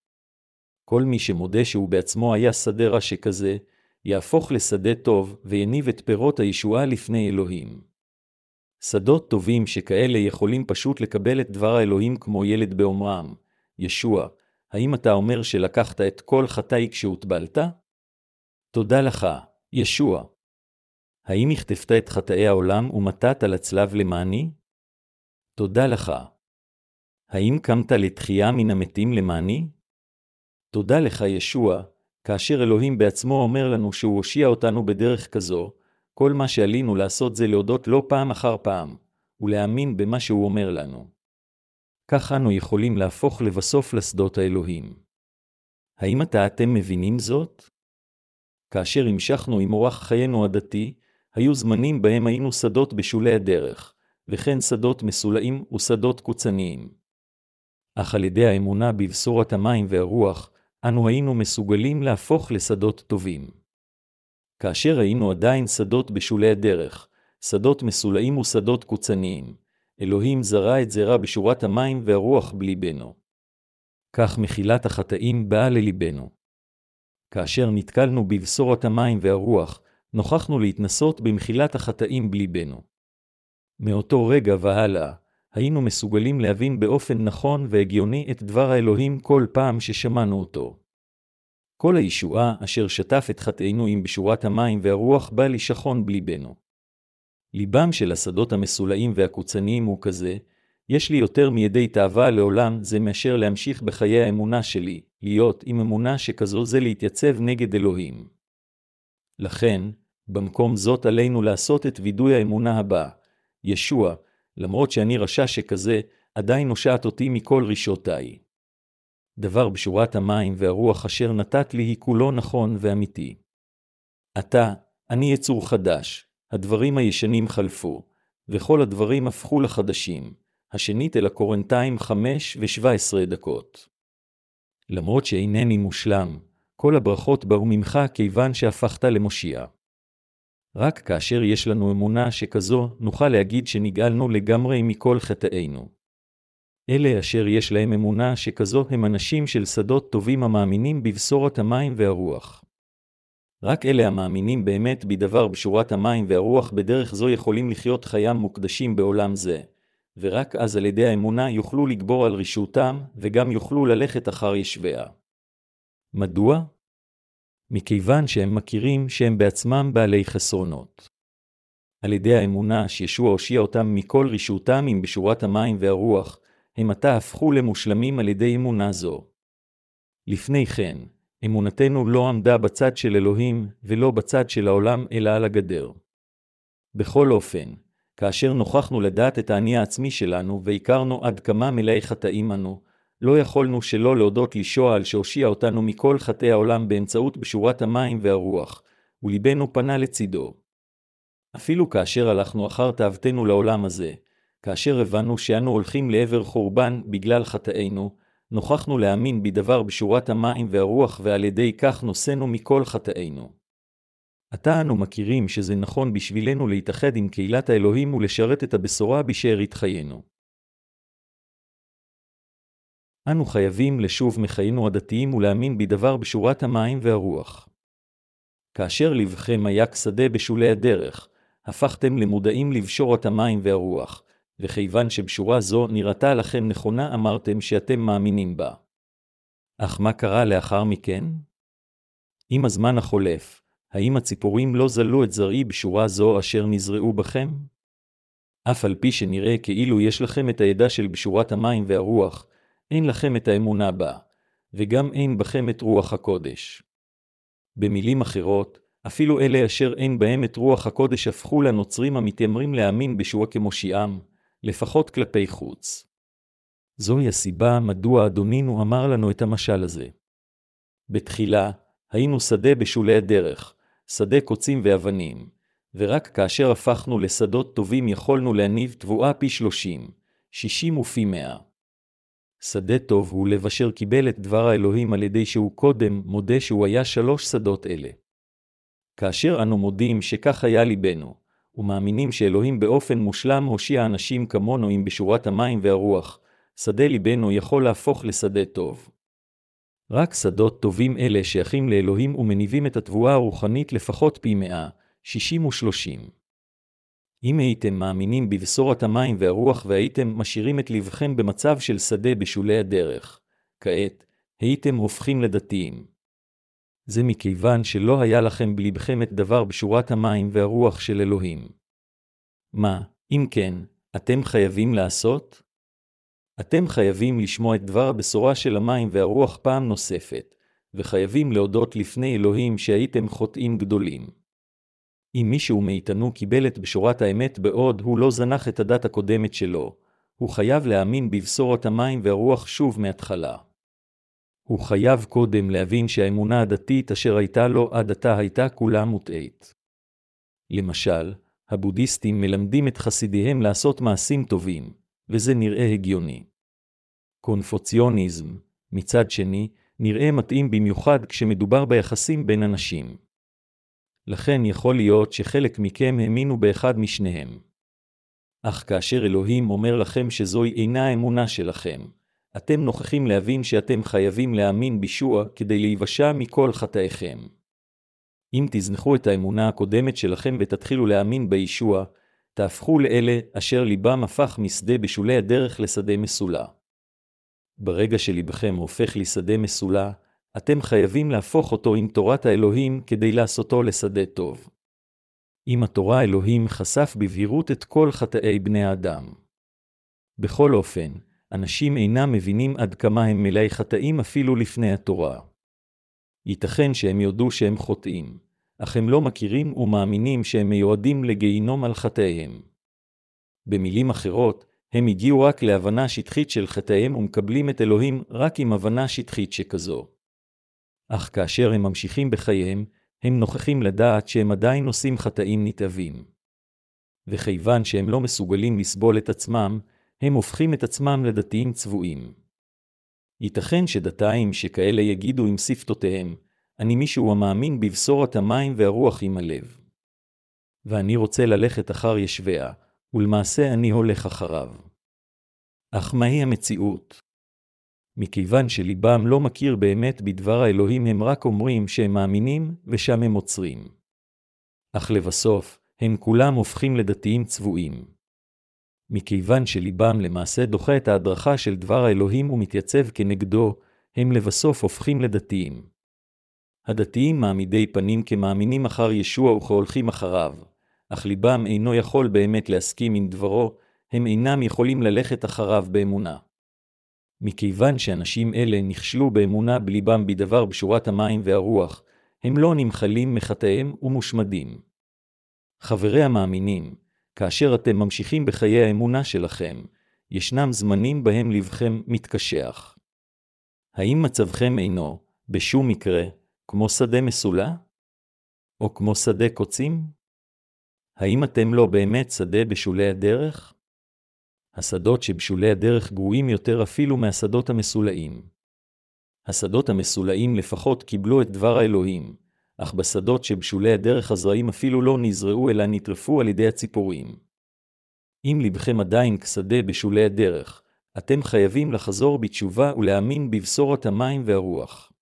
כל מי שמודה שהוא בעצמו היה שדה רע שכזה, יהפוך לשדה טוב ויניב את פירות הישועה לפני אלוהים. שדות טובים שכאלה יכולים פשוט לקבל את דבר האלוהים כמו ילד באומרם, ישוע, האם אתה אומר שלקחת את כל חטאי כשהוטבלת? תודה לך, ישוע. האם הכתבת את חטאי העולם ומתת על הצלב למעני? תודה לך. האם קמת לתחייה מן המתים למעני? תודה לך, ישוע, כאשר אלוהים בעצמו אומר לנו שהוא הושיע אותנו בדרך כזו, כל מה שעלינו לעשות זה להודות לא פעם אחר פעם, ולהאמין במה שהוא אומר לנו. כך אנו יכולים להפוך לבסוף לשדות האלוהים. האם אתה אתם מבינים זאת? כאשר המשכנו עם אורח חיינו הדתי, היו זמנים בהם היינו שדות בשולי הדרך, וכן שדות מסולאים ושדות קוצניים. אך על ידי האמונה בבשורת המים והרוח, אנו היינו מסוגלים להפוך לשדות טובים. כאשר היינו עדיין שדות בשולי הדרך, שדות מסולאים ושדות קוצניים, אלוהים זרע את זרע בשורת המים והרוח בליבנו. כך מחילת החטאים באה לליבנו. כאשר נתקלנו בבשורת המים והרוח, נוכחנו להתנסות במחילת החטאים בליבנו. מאותו רגע והלאה, היינו מסוגלים להבין באופן נכון והגיוני את דבר האלוהים כל פעם ששמענו אותו. כל הישועה אשר שטף את חטאינו עם בשורת המים והרוח בא לשכון בליבנו. ליבם של השדות המסולאים והקוצניים הוא כזה, יש לי יותר מידי תאווה לעולם זה מאשר להמשיך בחיי האמונה שלי, להיות עם אמונה שכזו זה להתייצב נגד אלוהים. לכן, במקום זאת עלינו לעשות את וידוי האמונה הבא, ישוע, למרות שאני רשע שכזה, עדיין נושעת אותי מכל רשעותיי. דבר בשורת המים והרוח אשר נתת לי היא כולו נכון ואמיתי. עתה, אני יצור חדש, הדברים הישנים חלפו, וכל הדברים הפכו לחדשים, השנית אל הקורנטיים חמש ושבע עשרה דקות. למרות שאינני מושלם, כל הברכות באו ממך כיוון שהפכת למושיע. רק כאשר יש לנו אמונה שכזו, נוכל להגיד שנגאלנו לגמרי מכל חטאינו. אלה אשר יש להם אמונה שכזו הם אנשים של שדות טובים המאמינים בבשורת המים והרוח. רק אלה המאמינים באמת בדבר בשורת המים והרוח בדרך זו יכולים לחיות חיים מוקדשים בעולם זה, ורק אז על ידי האמונה יוכלו לגבור על רשעותם, וגם יוכלו ללכת אחר ישביה. מדוע? מכיוון שהם מכירים שהם בעצמם בעלי חסרונות. על ידי האמונה שישוע הושיע אותם מכל רשעותם עם בשורת המים והרוח, הם עתה הפכו למושלמים על ידי אמונה זו. לפני כן, אמונתנו לא עמדה בצד של אלוהים, ולא בצד של העולם, אלא על הגדר. בכל אופן, כאשר נוכחנו לדעת את האני העצמי שלנו, והכרנו עד כמה מלאי חטאים אנו, לא יכולנו שלא להודות לישוע על שהושיע אותנו מכל חטאי העולם באמצעות בשורת המים והרוח, וליבנו פנה לצידו. אפילו כאשר הלכנו אחר תאוותנו לעולם הזה, כאשר הבנו שאנו הולכים לעבר חורבן בגלל חטאינו, נוכחנו להאמין בדבר בשורת המים והרוח ועל ידי כך נושאנו מכל חטאינו. עתה אנו מכירים שזה נכון בשבילנו להתאחד עם קהילת האלוהים ולשרת את הבשורה בשארית חיינו. אנו חייבים לשוב מחיינו הדתיים ולהאמין בדבר בשורת המים והרוח. כאשר לבכם היה כשדה בשולי הדרך, הפכתם למודעים לבשורת המים והרוח, וכיוון שבשורה זו נראתה לכם נכונה אמרתם שאתם מאמינים בה. אך מה קרה לאחר מכן? עם הזמן החולף, האם הציפורים לא זלו את זרעי בשורה זו אשר נזרעו בכם? אף על פי שנראה כאילו יש לכם את הידע של בשורת המים והרוח, אין לכם את האמונה בה, וגם אין בכם את רוח הקודש. במילים אחרות, אפילו אלה אשר אין בהם את רוח הקודש הפכו לנוצרים המתיימרים להאמין בשוע כמושיעם, לפחות כלפי חוץ. זוהי הסיבה מדוע אדונינו אמר לנו את המשל הזה. בתחילה, היינו שדה בשולי הדרך, שדה קוצים ואבנים, ורק כאשר הפכנו לשדות טובים יכולנו להניב תבואה פי שלושים, שישים ופי מאה. שדה טוב הוא לב אשר קיבל את דבר האלוהים על ידי שהוא קודם מודה שהוא היה שלוש שדות אלה. כאשר אנו מודים שכך היה ליבנו, ומאמינים שאלוהים באופן מושלם הושיע אנשים כמונו עם בשורת המים והרוח, שדה ליבנו יכול להפוך לשדה טוב. רק שדות טובים אלה שייכים לאלוהים ומניבים את התבואה הרוחנית לפחות פי מאה, שישים ושלושים. אם הייתם מאמינים בבשורת המים והרוח והייתם משאירים את לבכם במצב של שדה בשולי הדרך, כעת, הייתם הופכים לדתיים. זה מכיוון שלא היה לכם בלבכם את דבר בשורת המים והרוח של אלוהים. מה, אם כן, אתם חייבים לעשות? אתם חייבים לשמוע את דבר הבשורה של המים והרוח פעם נוספת, וחייבים להודות לפני אלוהים שהייתם חוטאים גדולים. אם מישהו מאיתנו קיבל את בשורת האמת בעוד הוא לא זנח את הדת הקודמת שלו, הוא חייב להאמין בבשורת המים והרוח שוב מהתחלה. הוא חייב קודם להבין שהאמונה הדתית אשר הייתה לו עד עתה הייתה כולה מוטעית. למשל, הבודהיסטים מלמדים את חסידיהם לעשות מעשים טובים, וזה נראה הגיוני. קונפוציוניזם, מצד שני, נראה מתאים במיוחד כשמדובר ביחסים בין אנשים. לכן יכול להיות שחלק מכם האמינו באחד משניהם. אך כאשר אלוהים אומר לכם שזוהי אינה האמונה שלכם, אתם נוכחים להבין שאתם חייבים להאמין בישוע כדי להיוושע מכל חטאיכם. אם תזנחו את האמונה הקודמת שלכם ותתחילו להאמין בישוע, תהפכו לאלה אשר ליבם הפך משדה בשולי הדרך לשדה מסולה. ברגע שלבכם הופך לשדה מסולה, אתם חייבים להפוך אותו עם תורת האלוהים כדי לעשותו לשדה טוב. עם התורה האלוהים חשף בבהירות את כל חטאי בני האדם. בכל אופן, אנשים אינם מבינים עד כמה הם מלאי חטאים אפילו לפני התורה. ייתכן שהם יודו שהם חוטאים, אך הם לא מכירים ומאמינים שהם מיועדים לגיהינום על חטאיהם. במילים אחרות, הם הגיעו רק להבנה שטחית של חטאיהם ומקבלים את אלוהים רק עם הבנה שטחית שכזו. אך כאשר הם ממשיכים בחייהם, הם נוכחים לדעת שהם עדיין עושים חטאים נתעבים. וכיוון שהם לא מסוגלים לסבול את עצמם, הם הופכים את עצמם לדתיים צבועים. ייתכן שדתיים שכאלה יגידו עם שפתותיהם, אני מישהו המאמין בבשורת המים והרוח עם הלב. ואני רוצה ללכת אחר ישביה, ולמעשה אני הולך אחריו. אך מהי המציאות? מכיוון שליבם לא מכיר באמת בדבר האלוהים, הם רק אומרים שהם מאמינים, ושם הם עוצרים. אך לבסוף, הם כולם הופכים לדתיים צבועים. מכיוון שליבם למעשה דוחה את ההדרכה של דבר האלוהים ומתייצב כנגדו, הם לבסוף הופכים לדתיים. הדתיים מעמידי פנים כמאמינים אחר ישוע וכהולכים אחריו, אך ליבם אינו יכול באמת להסכים עם דברו, הם אינם יכולים ללכת אחריו באמונה. מכיוון שאנשים אלה נכשלו באמונה בליבם בדבר בשורת המים והרוח, הם לא נמחלים מחטאיהם ומושמדים. חברי המאמינים, כאשר אתם ממשיכים בחיי האמונה שלכם, ישנם זמנים בהם לבכם מתקשח. האם מצבכם אינו, בשום מקרה, כמו שדה מסולה? או כמו שדה קוצים? האם אתם לא באמת שדה בשולי הדרך? השדות שבשולי הדרך גרועים יותר אפילו מהשדות המסולאים. השדות המסולאים לפחות קיבלו את דבר האלוהים, אך בשדות שבשולי הדרך הזרעים אפילו לא נזרעו אלא נטרפו על ידי הציפורים. אם לבכם עדיין כשדה בשולי הדרך, אתם חייבים לחזור בתשובה ולהאמין בבשורת המים והרוח.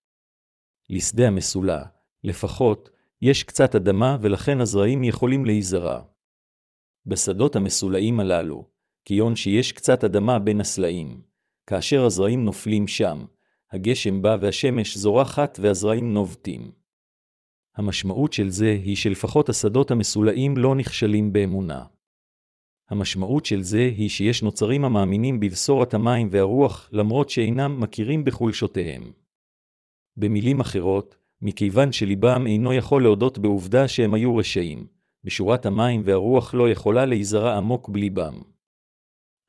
לשדה המסולה, לפחות, יש קצת אדמה ולכן הזרעים יכולים להיזרע. בשדות המסולאים הללו, כיון שיש קצת אדמה בין הסלעים, כאשר הזרעים נופלים שם, הגשם בא והשמש זורחת והזרעים נובטים. המשמעות של זה היא שלפחות השדות המסולאים לא נכשלים באמונה. המשמעות של זה היא שיש נוצרים המאמינים בבשורת המים והרוח, למרות שאינם מכירים בחולשותיהם. במילים אחרות, מכיוון שליבם אינו יכול להודות בעובדה שהם היו רשעים, בשורת המים והרוח לא יכולה להיזרע עמוק בליבם.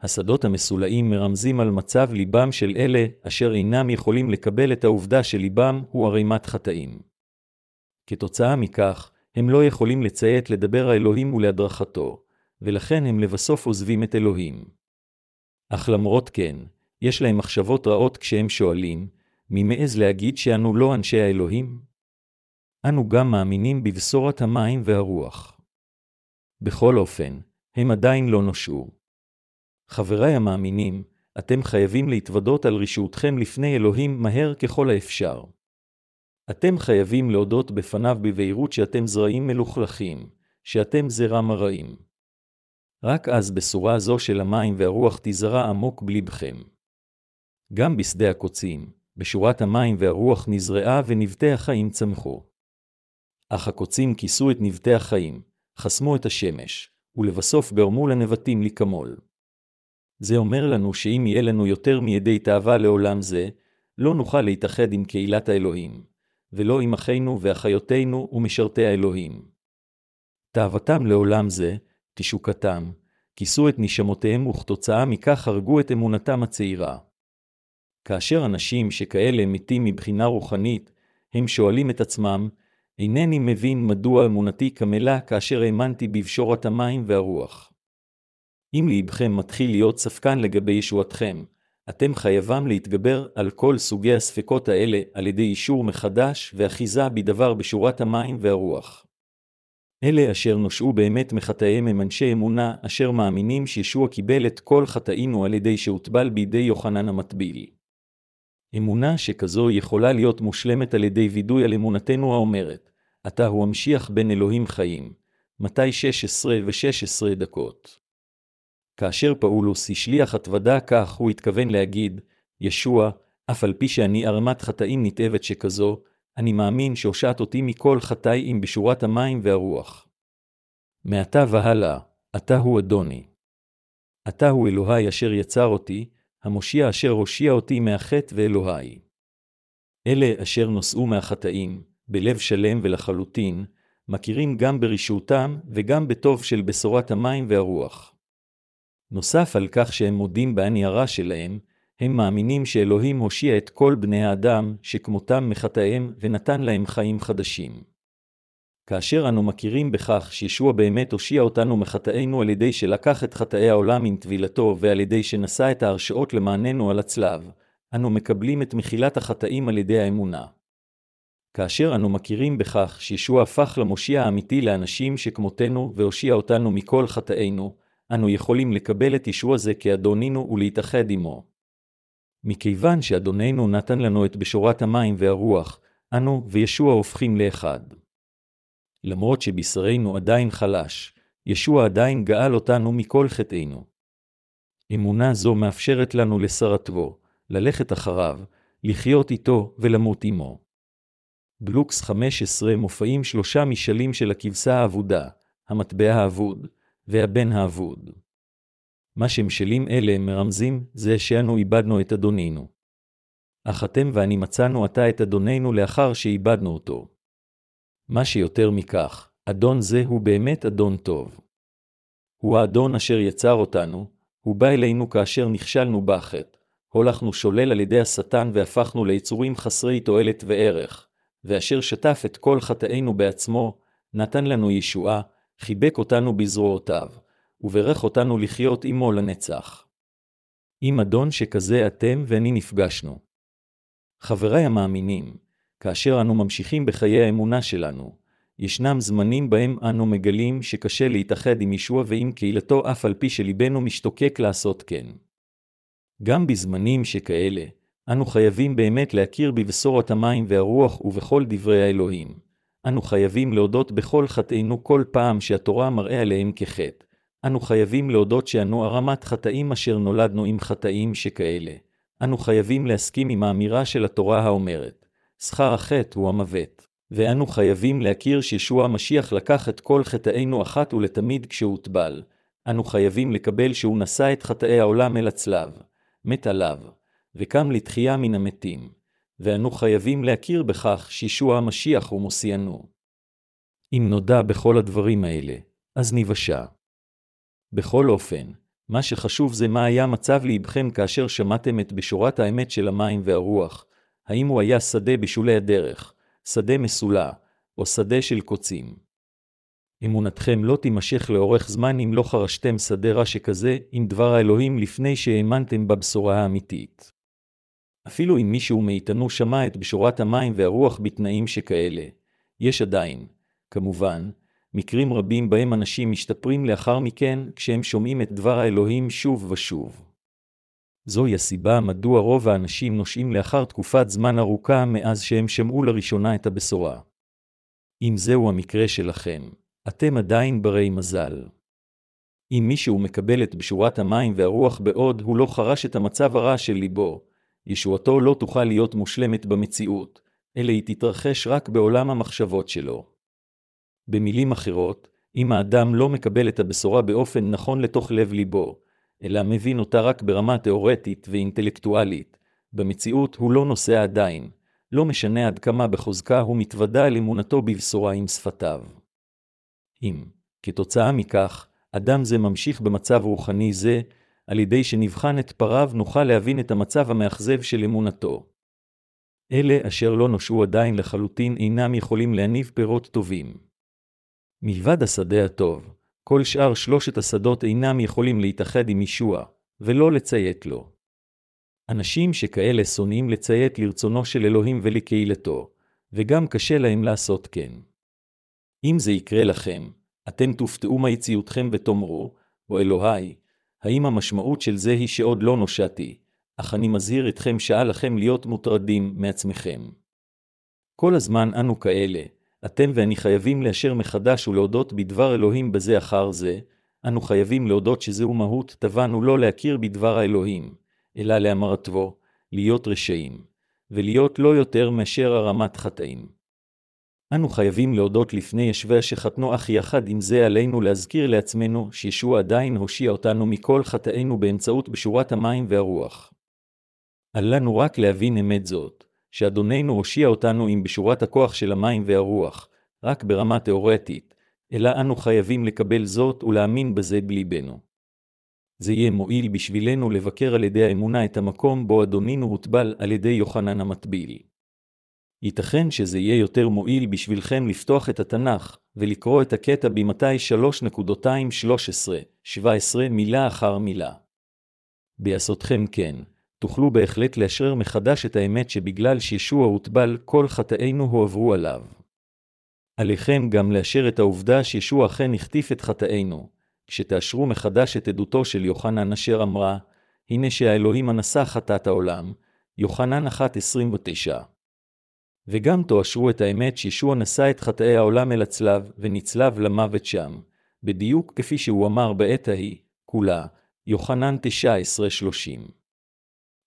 השדות המסולאים מרמזים על מצב ליבם של אלה אשר אינם יכולים לקבל את העובדה שליבם הוא ערימת חטאים. כתוצאה מכך, הם לא יכולים לציית לדבר האלוהים ולהדרכתו, ולכן הם לבסוף עוזבים את אלוהים. אך למרות כן, יש להם מחשבות רעות כשהם שואלים, מי מעז להגיד שאנו לא אנשי האלוהים? אנו גם מאמינים בבשורת המים והרוח. בכל אופן, הם עדיין לא נושעו. חבריי המאמינים, אתם חייבים להתוודות על רשעותכם לפני אלוהים מהר ככל האפשר. אתם חייבים להודות בפניו בבהירות שאתם זרעים מלוכלכים, שאתם זרע מרעים. רק אז בשורה זו של המים והרוח תזרע עמוק בלבכם. גם בשדה הקוצים, בשורת המים והרוח נזרעה ונבטי החיים צמחו. אך הקוצים כיסו את נבטי החיים, חסמו את השמש, ולבסוף גרמו לנבטים לקמול. זה אומר לנו שאם יהיה לנו יותר מידי תאווה לעולם זה, לא נוכל להתאחד עם קהילת האלוהים, ולא עם אחינו ואחיותינו ומשרתי האלוהים. תאוותם לעולם זה, תשוקתם, כיסו את נשמותיהם וכתוצאה מכך הרגו את אמונתם הצעירה. כאשר אנשים שכאלה מתים מבחינה רוחנית, הם שואלים את עצמם, אינני מבין מדוע אמונתי קמלה כאשר האמנתי בבשורת המים והרוח. אם ליבכם מתחיל להיות ספקן לגבי ישועתכם, אתם חייבם להתגבר על כל סוגי הספקות האלה על ידי אישור מחדש ואחיזה בדבר בשורת המים והרוח. אלה אשר נושעו באמת מחטאיהם הם אנשי אמונה, אשר מאמינים שישוע קיבל את כל חטאינו על ידי שהוטבל בידי יוחנן המטביל. אמונה שכזו יכולה להיות מושלמת על ידי וידוי על אמונתנו האומרת, אתה הוא המשיח בין אלוהים חיים. מתי 16 ו-16 דקות. כאשר פאולוס השליח התוודה כך, הוא התכוון להגיד, ישוע, אף על פי שאני ערמת חטאים נתעבת שכזו, אני מאמין שהושעת אותי מכל חטאי עם בשורת המים והרוח. מעתה והלאה, אתה הוא אדוני. אתה הוא אלוהי אשר יצר אותי, המושיע אשר הושיע אותי מהחטא ואלוהי. אלה אשר נושאו מהחטאים, בלב שלם ולחלוטין, מכירים גם ברשעותם וגם בטוב של בשורת המים והרוח. נוסף על כך שהם מודים בעניירה שלהם, הם מאמינים שאלוהים הושיע את כל בני האדם שכמותם מחטאיהם ונתן להם חיים חדשים. כאשר אנו מכירים בכך שישוע באמת הושיע אותנו מחטאינו על ידי שלקח את חטאי העולם עם טבילתו ועל ידי שנשא את ההרשאות למעננו על הצלב, אנו מקבלים את מחילת החטאים על ידי האמונה. כאשר אנו מכירים בכך שישוע הפך למושיע האמיתי לאנשים שכמותנו והושיע אותנו מכל חטאינו, אנו יכולים לקבל את ישוע זה כאדונינו ולהתאחד עמו. מכיוון שאדוננו נתן לנו את בשורת המים והרוח, אנו וישוע הופכים לאחד. למרות שבשרנו עדיין חלש, ישוע עדיין גאל אותנו מכל חטאינו. אמונה זו מאפשרת לנו לשרתו, ללכת אחריו, לחיות איתו ולמות עמו. בלוקס 15 מופעים שלושה משלים של הכבשה האבודה, המטבע האבוד והבן האבוד. מה שמשלים אלה מרמזים זה שאנו איבדנו את אדונינו. אך אתם ואני מצאנו עתה את אדוננו לאחר שאיבדנו אותו. מה שיותר מכך, אדון זה הוא באמת אדון טוב. הוא האדון אשר יצר אותנו, הוא בא אלינו כאשר נכשלנו בחטא, הולכנו שולל על ידי השטן והפכנו ליצורים חסרי תועלת וערך, ואשר שטף את כל חטאינו בעצמו, נתן לנו ישועה, חיבק אותנו בזרועותיו, וברך אותנו לחיות עמו לנצח. עם אדון שכזה אתם ואני נפגשנו. חבריי המאמינים, כאשר אנו ממשיכים בחיי האמונה שלנו, ישנם זמנים בהם אנו מגלים שקשה להתאחד עם ישוע ועם קהילתו אף על פי שליבנו משתוקק לעשות כן. גם בזמנים שכאלה, אנו חייבים באמת להכיר בבשורת המים והרוח ובכל דברי האלוהים. אנו חייבים להודות בכל חטאינו כל פעם שהתורה מראה עליהם כחטא. אנו חייבים להודות שאנו הרמת חטאים אשר נולדנו עם חטאים שכאלה. אנו חייבים להסכים עם האמירה של התורה האומרת, שכר החטא הוא המוות. ואנו חייבים להכיר שישוע המשיח לקח את כל חטאינו אחת ולתמיד כשהוטבל. אנו חייבים לקבל שהוא נשא את חטאי העולם אל הצלב, מת עליו, וקם לתחייה מן המתים. ואנו חייבים להכיר בכך שישוע המשיח הוא מושיענו. אם נודע בכל הדברים האלה, אז ניוושע. בכל אופן, מה שחשוב זה מה היה מצב ליבכם כאשר שמעתם את בשורת האמת של המים והרוח, האם הוא היה שדה בשולי הדרך, שדה מסולע, או שדה של קוצים. אמונתכם לא תימשך לאורך זמן אם לא חרשתם שדה רע שכזה עם דבר האלוהים לפני שהאמנתם בבשורה האמיתית. אפילו אם מישהו מאיתנו שמע את בשורת המים והרוח בתנאים שכאלה, יש עדיין, כמובן, מקרים רבים בהם אנשים משתפרים לאחר מכן כשהם שומעים את דבר האלוהים שוב ושוב. זוהי הסיבה מדוע רוב האנשים נושעים לאחר תקופת זמן ארוכה מאז שהם שמעו לראשונה את הבשורה. אם זהו המקרה שלכם, אתם עדיין ברי מזל. אם מישהו מקבל את בשורת המים והרוח בעוד הוא לא חרש את המצב הרע של ליבו, ישועתו לא תוכל להיות מושלמת במציאות, אלא היא תתרחש רק בעולם המחשבות שלו. במילים אחרות, אם האדם לא מקבל את הבשורה באופן נכון לתוך לב ליבו, אלא מבין אותה רק ברמה תאורטית ואינטלקטואלית, במציאות הוא לא נוסע עדיין, לא משנה עד כמה בחוזקה הוא מתוודע על אמונתו בבשורה עם שפתיו. אם, כתוצאה מכך, אדם זה ממשיך במצב רוחני זה, על ידי שנבחן את פריו נוכל להבין את המצב המאכזב של אמונתו. אלה אשר לא נושעו עדיין לחלוטין אינם יכולים להניב פירות טובים. מלבד השדה הטוב, כל שאר שלושת השדות אינם יכולים להתאחד עם ישוע, ולא לציית לו. אנשים שכאלה שונאים לציית לרצונו של אלוהים ולקהילתו, וגם קשה להם לעשות כן. אם זה יקרה לכם, אתם תופתעו מיציותכם ותאמרו, או אלוהי, האם המשמעות של זה היא שעוד לא נושעתי, אך אני מזהיר אתכם שעה לכם להיות מוטרדים מעצמכם. כל הזמן אנו כאלה, אתם ואני חייבים לאשר מחדש ולהודות בדבר אלוהים בזה אחר זה, אנו חייבים להודות שזהו מהות טבענו לא להכיר בדבר האלוהים, אלא להמרתבו, להיות רשעים, ולהיות לא יותר מאשר הרמת חטאים. אנו חייבים להודות לפני ישביה שחתנו אך יחד עם זה עלינו להזכיר לעצמנו שישוע עדיין הושיע אותנו מכל חטאינו באמצעות בשורת המים והרוח. אל לנו רק להבין אמת זאת, שאדוננו הושיע אותנו עם בשורת הכוח של המים והרוח, רק ברמה תאורטית, אלא אנו חייבים לקבל זאת ולהאמין בזה בליבנו. זה יהיה מועיל בשבילנו לבקר על ידי האמונה את המקום בו אדונינו הוטבל על ידי יוחנן המטביל. ייתכן שזה יהיה יותר מועיל בשבילכם לפתוח את התנ"ך, ולקרוא את הקטע במתי 3.213-17 מילה אחר מילה. בעשותכם כן, תוכלו בהחלט לאשרר מחדש את האמת שבגלל שישוע הוטבל, כל חטאינו הועברו עליו. עליכם גם לאשר את העובדה שישוע אכן החטיף את חטאינו, כשתאשרו מחדש את עדותו של יוחנן אשר אמרה, הנה שהאלוהים הנשא חטאת העולם, יוחנן 1.29. וגם תואשרו את האמת שישוע נשא את חטאי העולם אל הצלב, ונצלב למוות שם, בדיוק כפי שהוא אמר בעת ההיא, כולה, יוחנן 19.30.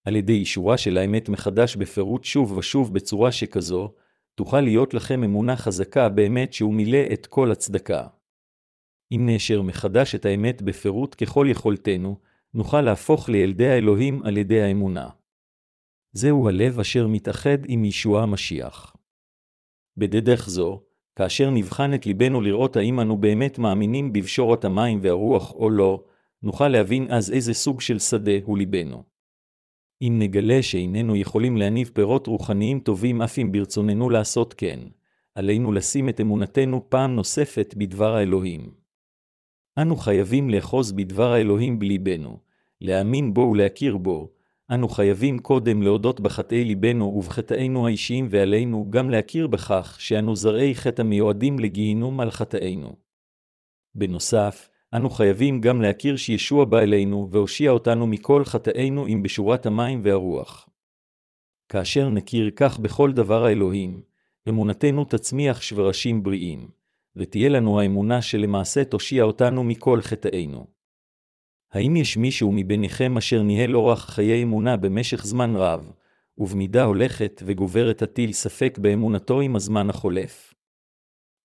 על ידי אישורה של האמת מחדש בפירוט שוב ושוב בצורה שכזו, תוכל להיות לכם אמונה חזקה באמת שהוא מילא את כל הצדקה. אם נאשר מחדש את האמת בפירוט ככל יכולתנו, נוכל להפוך לילדי האלוהים על ידי האמונה. זהו הלב אשר מתאחד עם ישוע המשיח. בדרך זו, כאשר נבחן את ליבנו לראות האם אנו באמת מאמינים בבשורת המים והרוח או לא, נוכל להבין אז איזה סוג של שדה הוא ליבנו. אם נגלה שאיננו יכולים להניב פירות רוחניים טובים אף אם ברצוננו לעשות כן, עלינו לשים את אמונתנו פעם נוספת בדבר האלוהים. אנו חייבים לאחוז בדבר האלוהים בליבנו, להאמין בו ולהכיר בו, אנו חייבים קודם להודות בחטאי ליבנו ובחטאינו האישיים ועלינו גם להכיר בכך שאנו זרעי חטא המיועדים לגיהינום על חטאינו. בנוסף, אנו חייבים גם להכיר שישוע בא אלינו והושיע אותנו מכל חטאינו עם בשורת המים והרוח. כאשר נכיר כך בכל דבר האלוהים, אמונתנו תצמיח שברשים בריאים, ותהיה לנו האמונה שלמעשה תושיע אותנו מכל חטאינו. האם יש מישהו מביניכם אשר ניהל אורח חיי אמונה במשך זמן רב, ובמידה הולכת וגוברת הטיל ספק באמונתו עם הזמן החולף?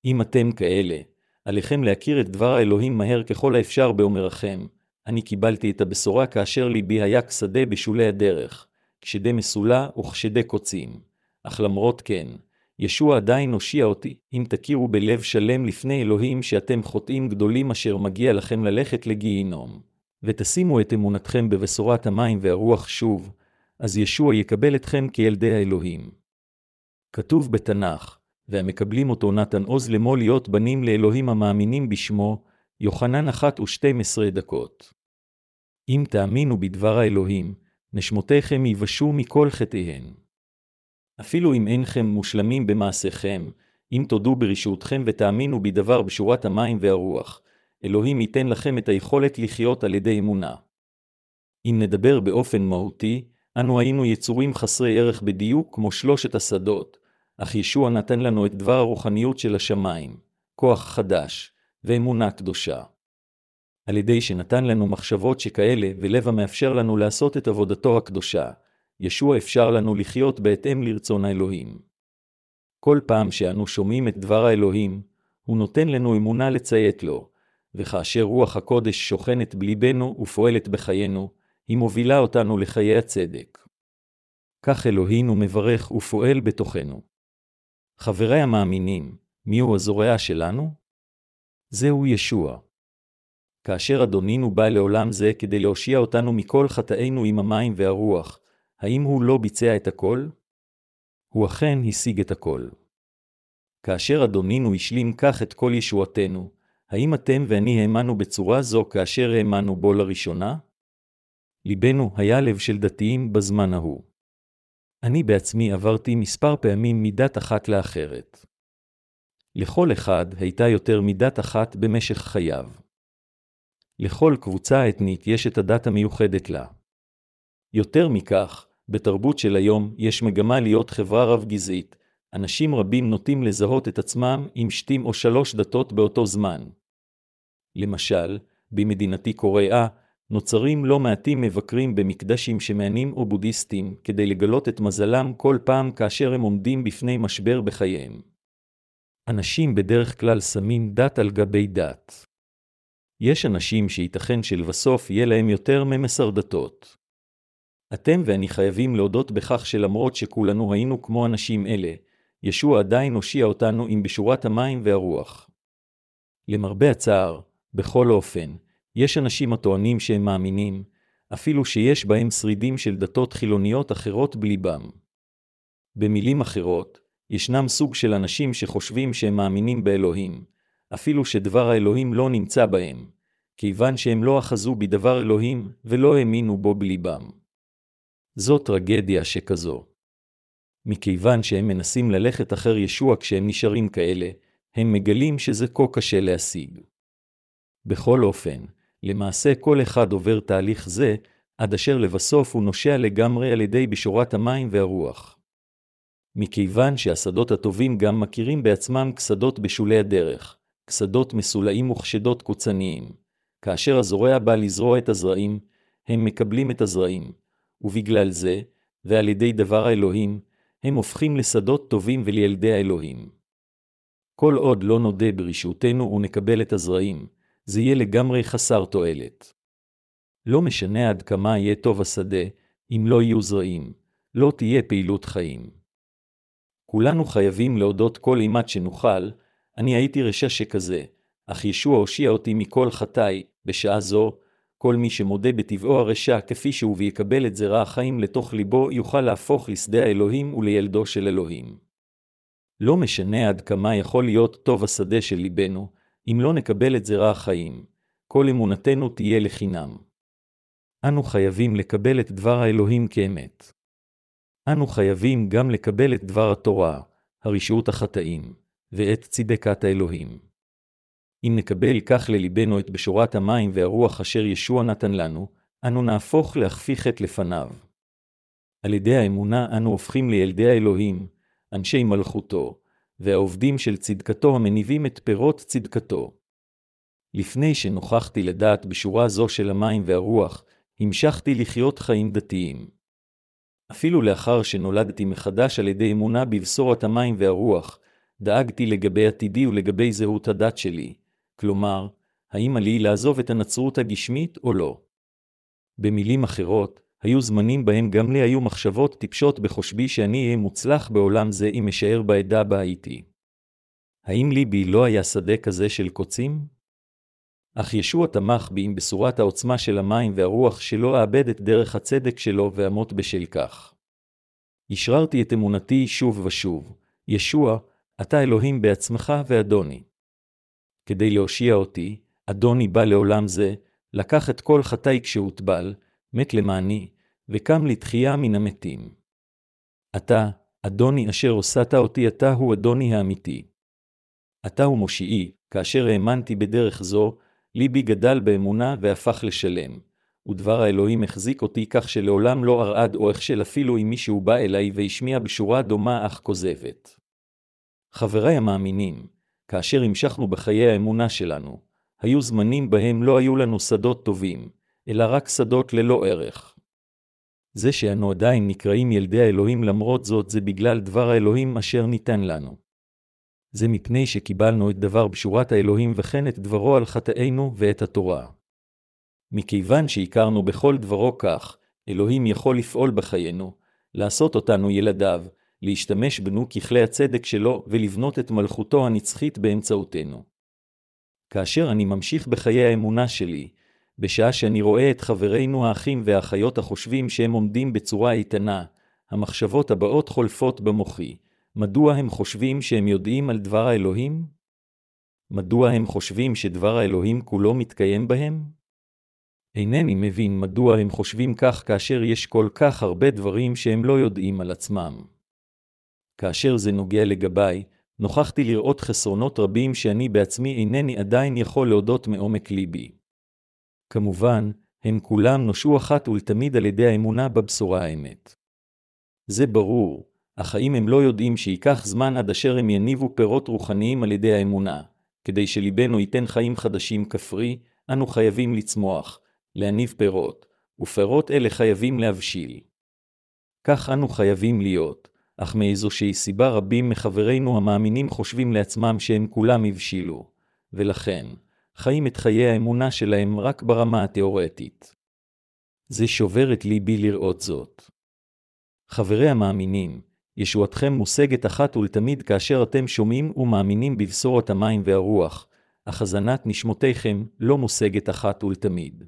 אם אתם כאלה, עליכם להכיר את דבר האלוהים מהר ככל האפשר באומרכם. אני קיבלתי את הבשורה כאשר ליבי היה כשדה בשולי הדרך, כשדה מסולה וכשדה קוצים. אך למרות כן, ישוע עדיין הושיע אותי, אם תכירו בלב שלם לפני אלוהים שאתם חוטאים גדולים אשר מגיע לכם ללכת לגיהינום, ותשימו את אמונתכם בבשורת המים והרוח שוב, אז ישוע יקבל אתכם כילדי האלוהים. כתוב בתנ"ך, והמקבלים אותו נתן עוז לאמו להיות בנים לאלוהים המאמינים בשמו, יוחנן אחת ושתים עשרה דקות. אם תאמינו בדבר האלוהים, נשמותיכם יבשו מכל חטאיהן. אפילו אם אינכם מושלמים במעשיכם, אם תודו ברשעותכם ותאמינו בדבר בשורת המים והרוח, אלוהים ייתן לכם את היכולת לחיות על ידי אמונה. אם נדבר באופן מהותי, אנו היינו יצורים חסרי ערך בדיוק כמו שלושת השדות, אך ישוע נתן לנו את דבר הרוחניות של השמיים, כוח חדש ואמונה קדושה. על ידי שנתן לנו מחשבות שכאלה ולב המאפשר לנו לעשות את עבודתו הקדושה, ישוע אפשר לנו לחיות בהתאם לרצון האלוהים. כל פעם שאנו שומעים את דבר האלוהים, הוא נותן לנו אמונה לציית לו, וכאשר רוח הקודש שוכנת בליבנו ופועלת בחיינו, היא מובילה אותנו לחיי הצדק. כך אלוהינו מברך ופועל בתוכנו. חברי המאמינים, מיהו הזורע שלנו? זהו ישוע. כאשר אדונינו בא לעולם זה כדי להושיע אותנו מכל חטאינו עם המים והרוח, האם הוא לא ביצע את הכל? הוא אכן השיג את הכל. כאשר אדונינו השלים כך את כל ישועתנו, האם אתם ואני האמנו בצורה זו כאשר האמנו בו לראשונה? ליבנו היה לב של דתיים בזמן ההוא. אני בעצמי עברתי מספר פעמים מדת אחת לאחרת. לכל אחד הייתה יותר מדת אחת במשך חייו. לכל קבוצה אתנית יש את הדת המיוחדת לה. יותר מכך, בתרבות של היום יש מגמה להיות חברה רב-גזעית, אנשים רבים נוטים לזהות את עצמם עם שתים או שלוש דתות באותו זמן. למשל, במדינתי קוריאה, נוצרים לא מעטים מבקרים במקדשים שמענים או בודהיסטים, כדי לגלות את מזלם כל פעם כאשר הם עומדים בפני משבר בחייהם. אנשים בדרך כלל שמים דת על גבי דת. יש אנשים שייתכן שלבסוף יהיה להם יותר ממסר דתות. אתם ואני חייבים להודות בכך שלמרות שכולנו היינו כמו אנשים אלה, ישוע עדיין הושיע אותנו עם בשורת המים והרוח. למרבה הצער, בכל אופן, יש אנשים הטוענים שהם מאמינים, אפילו שיש בהם שרידים של דתות חילוניות אחרות בליבם. במילים אחרות, ישנם סוג של אנשים שחושבים שהם מאמינים באלוהים, אפילו שדבר האלוהים לא נמצא בהם, כיוון שהם לא אחזו בדבר אלוהים ולא האמינו בו בליבם. זו טרגדיה שכזו. מכיוון שהם מנסים ללכת אחר ישוע כשהם נשארים כאלה, הם מגלים שזה כה קשה להשיג. בכל אופן, למעשה כל אחד עובר תהליך זה, עד אשר לבסוף הוא נושע לגמרי על ידי בשורת המים והרוח. מכיוון שהשדות הטובים גם מכירים בעצמם כשדות בשולי הדרך, כשדות מסולאים וכשדות קוצניים. כאשר הזורע בא לזרוע את הזרעים, הם מקבלים את הזרעים, ובגלל זה, ועל ידי דבר האלוהים, הם הופכים לשדות טובים ולילדי האלוהים. כל עוד לא נודה ברשעותנו ונקבל את הזרעים, זה יהיה לגמרי חסר תועלת. לא משנה עד כמה יהיה טוב השדה, אם לא יהיו זרעים, לא תהיה פעילות חיים. כולנו חייבים להודות כל אימת שנוכל, אני הייתי רשע שכזה, אך ישוע הושיע אותי מכל חטאי, בשעה זו, כל מי שמודה בטבעו הרשע כפי שהוא ויקבל את זרע החיים לתוך ליבו, יוכל להפוך לשדה האלוהים ולילדו של אלוהים. לא משנה עד כמה יכול להיות טוב השדה של ליבנו, אם לא נקבל את זרע החיים, כל אמונתנו תהיה לחינם. אנו חייבים לקבל את דבר האלוהים כאמת. אנו חייבים גם לקבל את דבר התורה, הרשעות החטאים, ואת צדקת האלוהים. אם נקבל כך ללבנו את בשורת המים והרוח אשר ישוע נתן לנו, אנו נהפוך להכפי חטא לפניו. על ידי האמונה אנו הופכים לילדי האלוהים, אנשי מלכותו, והעובדים של צדקתו המניבים את פירות צדקתו. לפני שנוכחתי לדעת בשורה זו של המים והרוח, המשכתי לחיות חיים דתיים. אפילו לאחר שנולדתי מחדש על ידי אמונה בבשורת המים והרוח, דאגתי לגבי עתידי ולגבי זהות הדת שלי, כלומר, האם עלי לעזוב את הנצרות הגשמית או לא. במילים אחרות, היו זמנים בהם גם לי היו מחשבות טיפשות בחושבי שאני אהיה מוצלח בעולם זה אם אשאר בעדה בה הייתי. האם ליבי לא היה שדה כזה של קוצים? אך ישוע תמך בי עם בשורת העוצמה של המים והרוח שלא אאבד את דרך הצדק שלו ואמות בשל כך. אשררתי את אמונתי שוב ושוב, ישוע, אתה אלוהים בעצמך ואדוני. כדי להושיע אותי, אדוני בא לעולם זה, לקח את כל חטאי כשהוטבל, מת למעני, וקם לתחייה מן המתים. אתה, אדוני אשר הוסעת אותי, אתה הוא אדוני האמיתי. אתה הוא מושיעי, כאשר האמנתי בדרך זו, ליבי גדל באמונה והפך לשלם, ודבר האלוהים החזיק אותי כך שלעולם לא ארעד או אכשל אפילו אם מישהו בא אליי והשמיע בשורה דומה אך כוזבת. חבריי המאמינים, כאשר המשכנו בחיי האמונה שלנו, היו זמנים בהם לא היו לנו שדות טובים, אלא רק שדות ללא ערך. זה שאנו עדיין נקראים ילדי האלוהים למרות זאת זה בגלל דבר האלוהים אשר ניתן לנו. זה מפני שקיבלנו את דבר בשורת האלוהים וכן את דברו על חטאינו ואת התורה. מכיוון שהכרנו בכל דברו כך, אלוהים יכול לפעול בחיינו, לעשות אותנו ילדיו, להשתמש בנו ככלי הצדק שלו ולבנות את מלכותו הנצחית באמצעותנו. כאשר אני ממשיך בחיי האמונה שלי, בשעה שאני רואה את חברינו האחים והאחיות החושבים שהם עומדים בצורה איתנה, המחשבות הבאות חולפות במוחי. מדוע הם חושבים שהם יודעים על דבר האלוהים? מדוע הם חושבים שדבר האלוהים כולו מתקיים בהם? אינני מבין מדוע הם חושבים כך כאשר יש כל כך הרבה דברים שהם לא יודעים על עצמם. כאשר זה נוגע לגביי, נוכחתי לראות חסרונות רבים שאני בעצמי אינני עדיין יכול להודות מעומק ליבי. כמובן, הם כולם נושעו אחת ולתמיד על ידי האמונה בבשורה האמת. זה ברור, אך האם הם לא יודעים שייקח זמן עד אשר הם יניבו פירות רוחניים על ידי האמונה, כדי שליבנו ייתן חיים חדשים כפרי, אנו חייבים לצמוח, להניב פירות, ופירות אלה חייבים להבשיל. כך אנו חייבים להיות, אך מאיזושהי סיבה רבים מחברינו המאמינים חושבים לעצמם שהם כולם הבשילו, ולכן, חיים את חיי האמונה שלהם רק ברמה התאורטית. זה שובר את ליבי לראות זאת. חברי המאמינים, ישועתכם מושגת אחת ולתמיד כאשר אתם שומעים ומאמינים בבשורת המים והרוח, אך הזנת נשמותיכם לא מושגת אחת ולתמיד.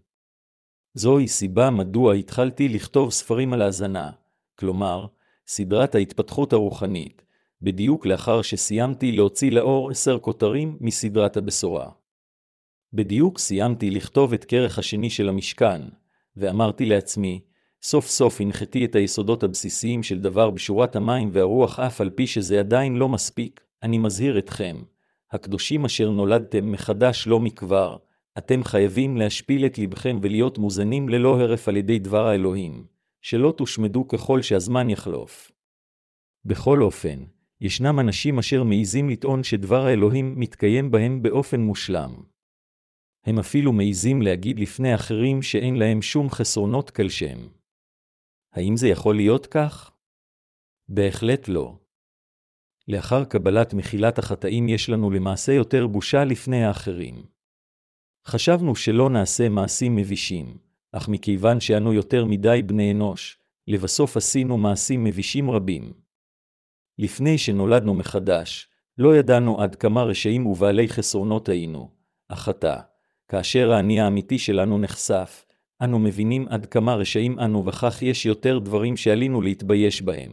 זוהי סיבה מדוע התחלתי לכתוב ספרים על ההזנה, כלומר, סדרת ההתפתחות הרוחנית, בדיוק לאחר שסיימתי להוציא לאור עשר כותרים מסדרת הבשורה. בדיוק סיימתי לכתוב את כרך השני של המשכן, ואמרתי לעצמי, סוף סוף הנחתי את היסודות הבסיסיים של דבר בשורת המים והרוח אף על פי שזה עדיין לא מספיק, אני מזהיר אתכם, הקדושים אשר נולדתם מחדש לא מכבר, אתם חייבים להשפיל את לבכם ולהיות מוזנים ללא הרף על ידי דבר האלוהים, שלא תושמדו ככל שהזמן יחלוף. בכל אופן, ישנם אנשים אשר מעיזים לטעון שדבר האלוהים מתקיים בהם באופן מושלם. הם אפילו מעיזים להגיד לפני אחרים שאין להם שום חסרונות כלשהם. האם זה יכול להיות כך? בהחלט לא. לאחר קבלת מחילת החטאים יש לנו למעשה יותר בושה לפני האחרים. חשבנו שלא נעשה מעשים מבישים, אך מכיוון שאנו יותר מדי בני אנוש, לבסוף עשינו מעשים מבישים רבים. לפני שנולדנו מחדש, לא ידענו עד כמה רשעים ובעלי חסרונות היינו, אך עתה, כאשר האני האמיתי שלנו נחשף, אנו מבינים עד כמה רשעים אנו וכך יש יותר דברים שעלינו להתבייש בהם.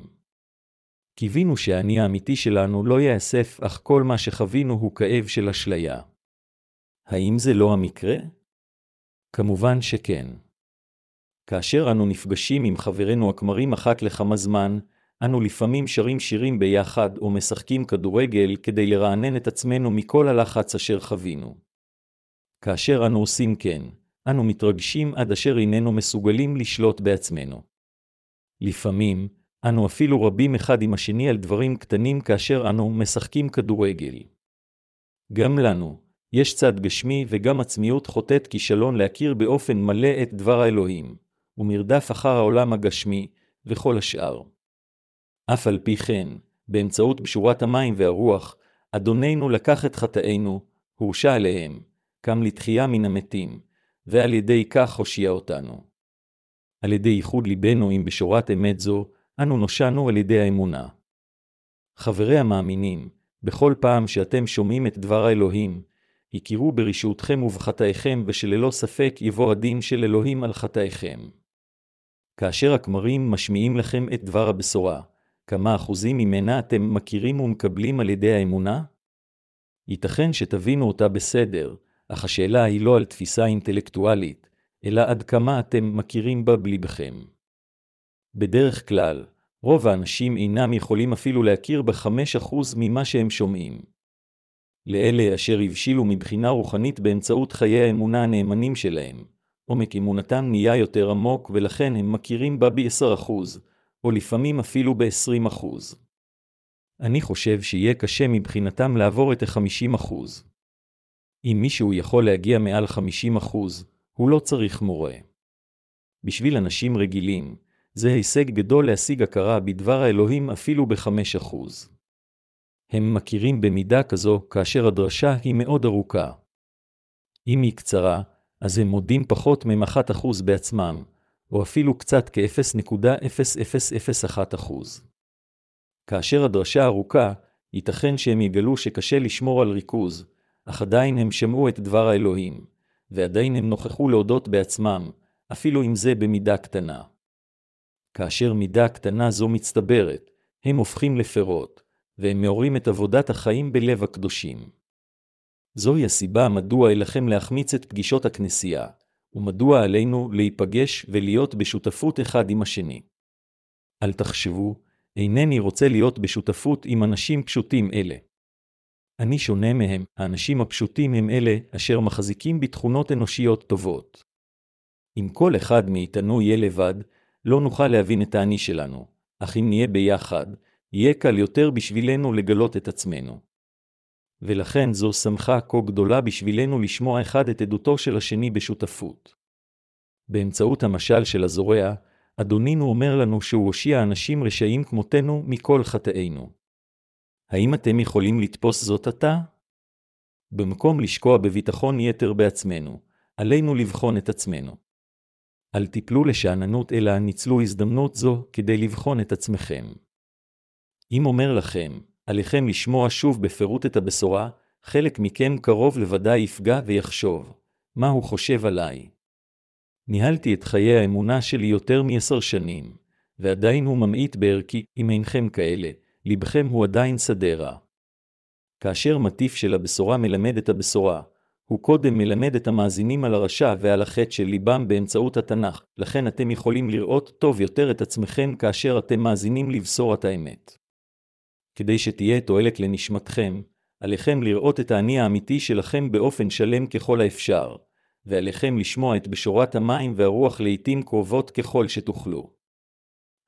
קיווינו שהאני האמיתי שלנו לא ייאסף, אך כל מה שחווינו הוא כאב של אשליה. האם זה לא המקרה? כמובן שכן. כאשר אנו נפגשים עם חברינו הכמרים אחת לכמה זמן, אנו לפעמים שרים שירים ביחד או משחקים כדורגל כדי לרענן את עצמנו מכל הלחץ אשר חווינו. כאשר אנו עושים כן, אנו מתרגשים עד אשר איננו מסוגלים לשלוט בעצמנו. לפעמים, אנו אפילו רבים אחד עם השני על דברים קטנים כאשר אנו משחקים כדורגל. גם לנו, יש צד גשמי וגם עצמיות חוטאת כישלון להכיר באופן מלא את דבר האלוהים, ומרדף אחר העולם הגשמי וכל השאר. אף על פי כן, באמצעות בשורת המים והרוח, אדוננו לקח את חטאינו, הורשע עליהם, קם לתחייה מן המתים, ועל ידי כך הושיע אותנו. על ידי ייחוד ליבנו עם בשורת אמת זו, אנו נושענו על ידי האמונה. חברי המאמינים, בכל פעם שאתם שומעים את דבר האלוהים, הכירו ברשעותכם ובחטאיכם, ושללא ספק יבוא הדין של אלוהים על חטאיכם. כאשר הכמרים משמיעים לכם את דבר הבשורה, כמה אחוזים ממנה אתם מכירים ומקבלים על ידי האמונה? ייתכן שתבינו אותה בסדר, אך השאלה היא לא על תפיסה אינטלקטואלית, אלא עד כמה אתם מכירים בה בליבכם. בדרך כלל, רוב האנשים אינם יכולים אפילו להכיר בחמש אחוז ממה שהם שומעים. לאלה אשר הבשילו מבחינה רוחנית באמצעות חיי האמונה הנאמנים שלהם, עומק אמונתם נהיה יותר עמוק ולכן הם מכירים בה ב-10%, או לפעמים אפילו ב-20%. אני חושב שיהיה קשה מבחינתם לעבור את ה-50%. אם מישהו יכול להגיע מעל 50%, הוא לא צריך מורה. בשביל אנשים רגילים, זה הישג גדול להשיג הכרה בדבר האלוהים אפילו ב-5%. הם מכירים במידה כזו כאשר הדרשה היא מאוד ארוכה. אם היא קצרה, אז הם מודים פחות מ-1% בעצמם, או אפילו קצת כ-0.0001%. כאשר הדרשה ארוכה, ייתכן שהם יגלו שקשה לשמור על ריכוז, אך עדיין הם שמעו את דבר האלוהים, ועדיין הם נוכחו להודות בעצמם, אפילו אם זה במידה קטנה. כאשר מידה קטנה זו מצטברת, הם הופכים לפירות, והם מעורים את עבודת החיים בלב הקדושים. זוהי הסיבה מדוע אלכם להחמיץ את פגישות הכנסייה, ומדוע עלינו להיפגש ולהיות בשותפות אחד עם השני. אל תחשבו, אינני רוצה להיות בשותפות עם אנשים פשוטים אלה. אני שונה מהם, האנשים הפשוטים הם אלה אשר מחזיקים בתכונות אנושיות טובות. אם כל אחד מאיתנו יהיה לבד, לא נוכל להבין את האני שלנו, אך אם נהיה ביחד, יהיה קל יותר בשבילנו לגלות את עצמנו. ולכן זו שמחה כה גדולה בשבילנו לשמוע אחד את עדותו של השני בשותפות. באמצעות המשל של הזורע, אדונינו אומר לנו שהוא הושיע אנשים רשעים כמותנו מכל חטאינו. האם אתם יכולים לתפוס זאת עתה? במקום לשקוע בביטחון יתר בעצמנו, עלינו לבחון את עצמנו. אל תיפלו לשאננות, אלא ניצלו הזדמנות זו כדי לבחון את עצמכם. אם אומר לכם, עליכם לשמוע שוב בפירוט את הבשורה, חלק מכם קרוב לוודאי יפגע ויחשוב, מה הוא חושב עליי. ניהלתי את חיי האמונה שלי יותר מעשר שנים, ועדיין הוא ממעיט בערכי, אם אינכם כאלה, לבכם הוא עדיין שדה. כאשר מטיף של הבשורה מלמד את הבשורה, הוא קודם מלמד את המאזינים על הרשע ועל החטא של ליבם באמצעות התנ"ך, לכן אתם יכולים לראות טוב יותר את עצמכם כאשר אתם מאזינים לבשורת האמת. כדי שתהיה תועלת לנשמתכם, עליכם לראות את האני האמיתי שלכם באופן שלם ככל האפשר, ועליכם לשמוע את בשורת המים והרוח לעתים קרובות ככל שתוכלו.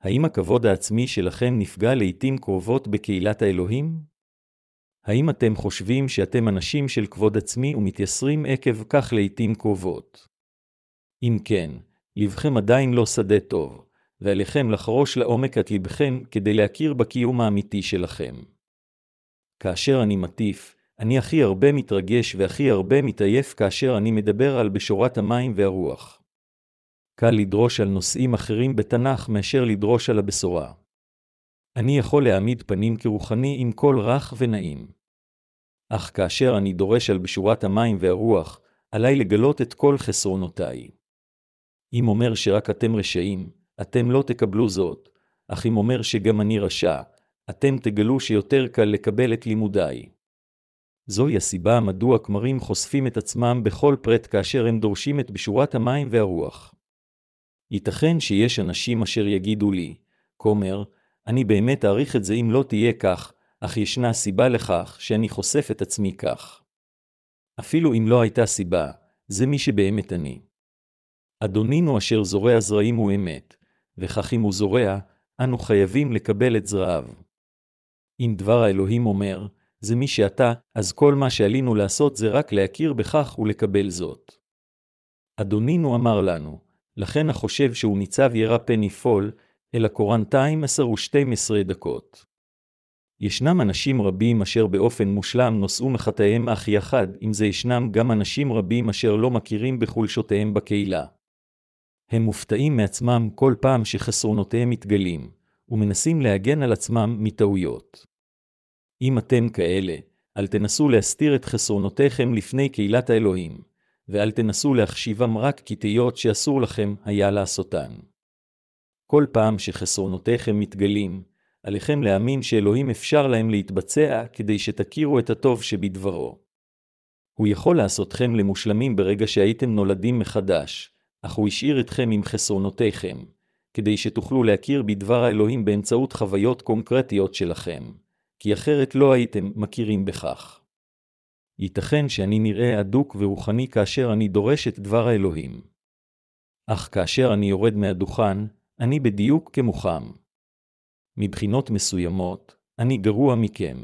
האם הכבוד העצמי שלכם נפגע לעתים קרובות בקהילת האלוהים? האם אתם חושבים שאתם אנשים של כבוד עצמי ומתייסרים עקב כך לעתים קרובות? אם כן, לבכם עדיין לא שדה טוב, ועליכם לחרוש לעומק את לבכם כדי להכיר בקיום האמיתי שלכם. כאשר אני מטיף, אני הכי הרבה מתרגש והכי הרבה מתעייף כאשר אני מדבר על בשורת המים והרוח. קל לדרוש על נושאים אחרים בתנ"ך מאשר לדרוש על הבשורה. אני יכול להעמיד פנים כרוחני עם קול רך ונעים. אך כאשר אני דורש על בשורת המים והרוח, עליי לגלות את כל חסרונותיי. אם אומר שרק אתם רשעים, אתם לא תקבלו זאת, אך אם אומר שגם אני רשע, אתם תגלו שיותר קל לקבל את לימודיי. זוהי הסיבה מדוע כמרים חושפים את עצמם בכל פרט כאשר הם דורשים את בשורת המים והרוח. ייתכן שיש אנשים אשר יגידו לי, כומר, אני באמת אעריך את זה אם לא תהיה כך, אך ישנה סיבה לכך שאני חושף את עצמי כך. אפילו אם לא הייתה סיבה, זה מי שבאמת אני. אדונינו אשר זורע זרעים הוא אמת, וכך אם הוא זורע, אנו חייבים לקבל את זרעיו. אם דבר האלוהים אומר, זה מי שאתה, אז כל מה שעלינו לעשות זה רק להכיר בכך ולקבל זאת. אדונינו אמר לנו, לכן החושב שהוא ניצב ירא פן יפול, אלא קורנתיים עשר ושתים עשרה דקות. ישנם אנשים רבים אשר באופן מושלם נושאו מחטאיהם אך יחד, עם זה ישנם גם אנשים רבים אשר לא מכירים בחולשותיהם בקהילה. הם מופתעים מעצמם כל פעם שחסרונותיהם מתגלים, ומנסים להגן על עצמם מטעויות. אם אתם כאלה, אל תנסו להסתיר את חסרונותיכם לפני קהילת האלוהים, ואל תנסו להחשיבם רק כתהיות שאסור לכם היה לעשותן. כל פעם שחסרונותיכם מתגלים, עליכם להאמין שאלוהים אפשר להם להתבצע כדי שתכירו את הטוב שבדברו. הוא יכול לעשותכם למושלמים ברגע שהייתם נולדים מחדש, אך הוא השאיר אתכם עם חסרונותיכם, כדי שתוכלו להכיר בדבר האלוהים באמצעות חוויות קונקרטיות שלכם, כי אחרת לא הייתם מכירים בכך. ייתכן שאני נראה אדוק ורוחני כאשר אני דורש את דבר האלוהים. אך כאשר אני יורד מהדוכן, אני בדיוק כמוכם. מבחינות מסוימות, אני גרוע מכם.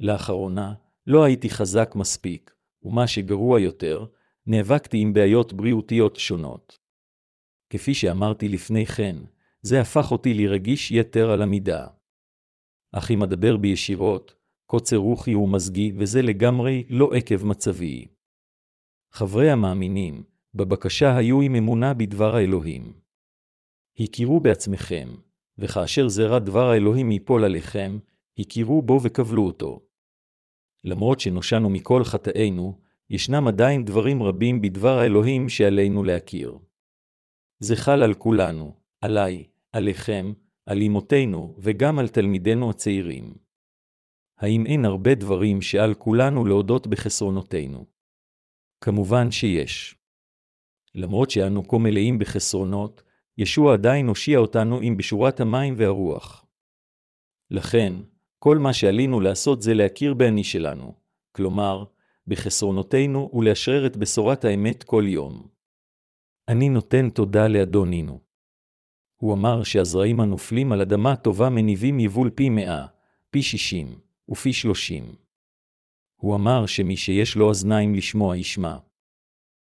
לאחרונה, לא הייתי חזק מספיק, ומה שגרוע יותר, נאבקתי עם בעיות בריאותיות שונות. כפי שאמרתי לפני כן, זה הפך אותי לרגיש יתר על המידה. אך אם אדבר בישירות, קוצר רוחי ומזגי, וזה לגמרי לא עקב מצבי. חברי המאמינים, בבקשה היו עם אמונה בדבר האלוהים. הכירו בעצמכם, וכאשר זרע דבר האלוהים ייפול עליכם, הכירו בו וקבלו אותו. למרות שנושענו מכל חטאינו, ישנם עדיין דברים רבים בדבר האלוהים שעלינו להכיר. זה חל על כולנו, עליי, עליכם, על אמותינו וגם על תלמידינו הצעירים. האם אין הרבה דברים שעל כולנו להודות בחסרונותינו? כמובן שיש. למרות שאנו כה מלאים בחסרונות, ישוע עדיין הושיע אותנו עם בשורת המים והרוח. לכן, כל מה שעלינו לעשות זה להכיר באני שלנו, כלומר, בחסרונותינו ולאשרר את בשורת האמת כל יום. אני נותן תודה לאדונינו. הוא אמר שהזרעים הנופלים על אדמה טובה מניבים יבול פי מאה, פי שישים ופי שלושים. הוא אמר שמי שיש לו אוזניים לשמוע ישמע.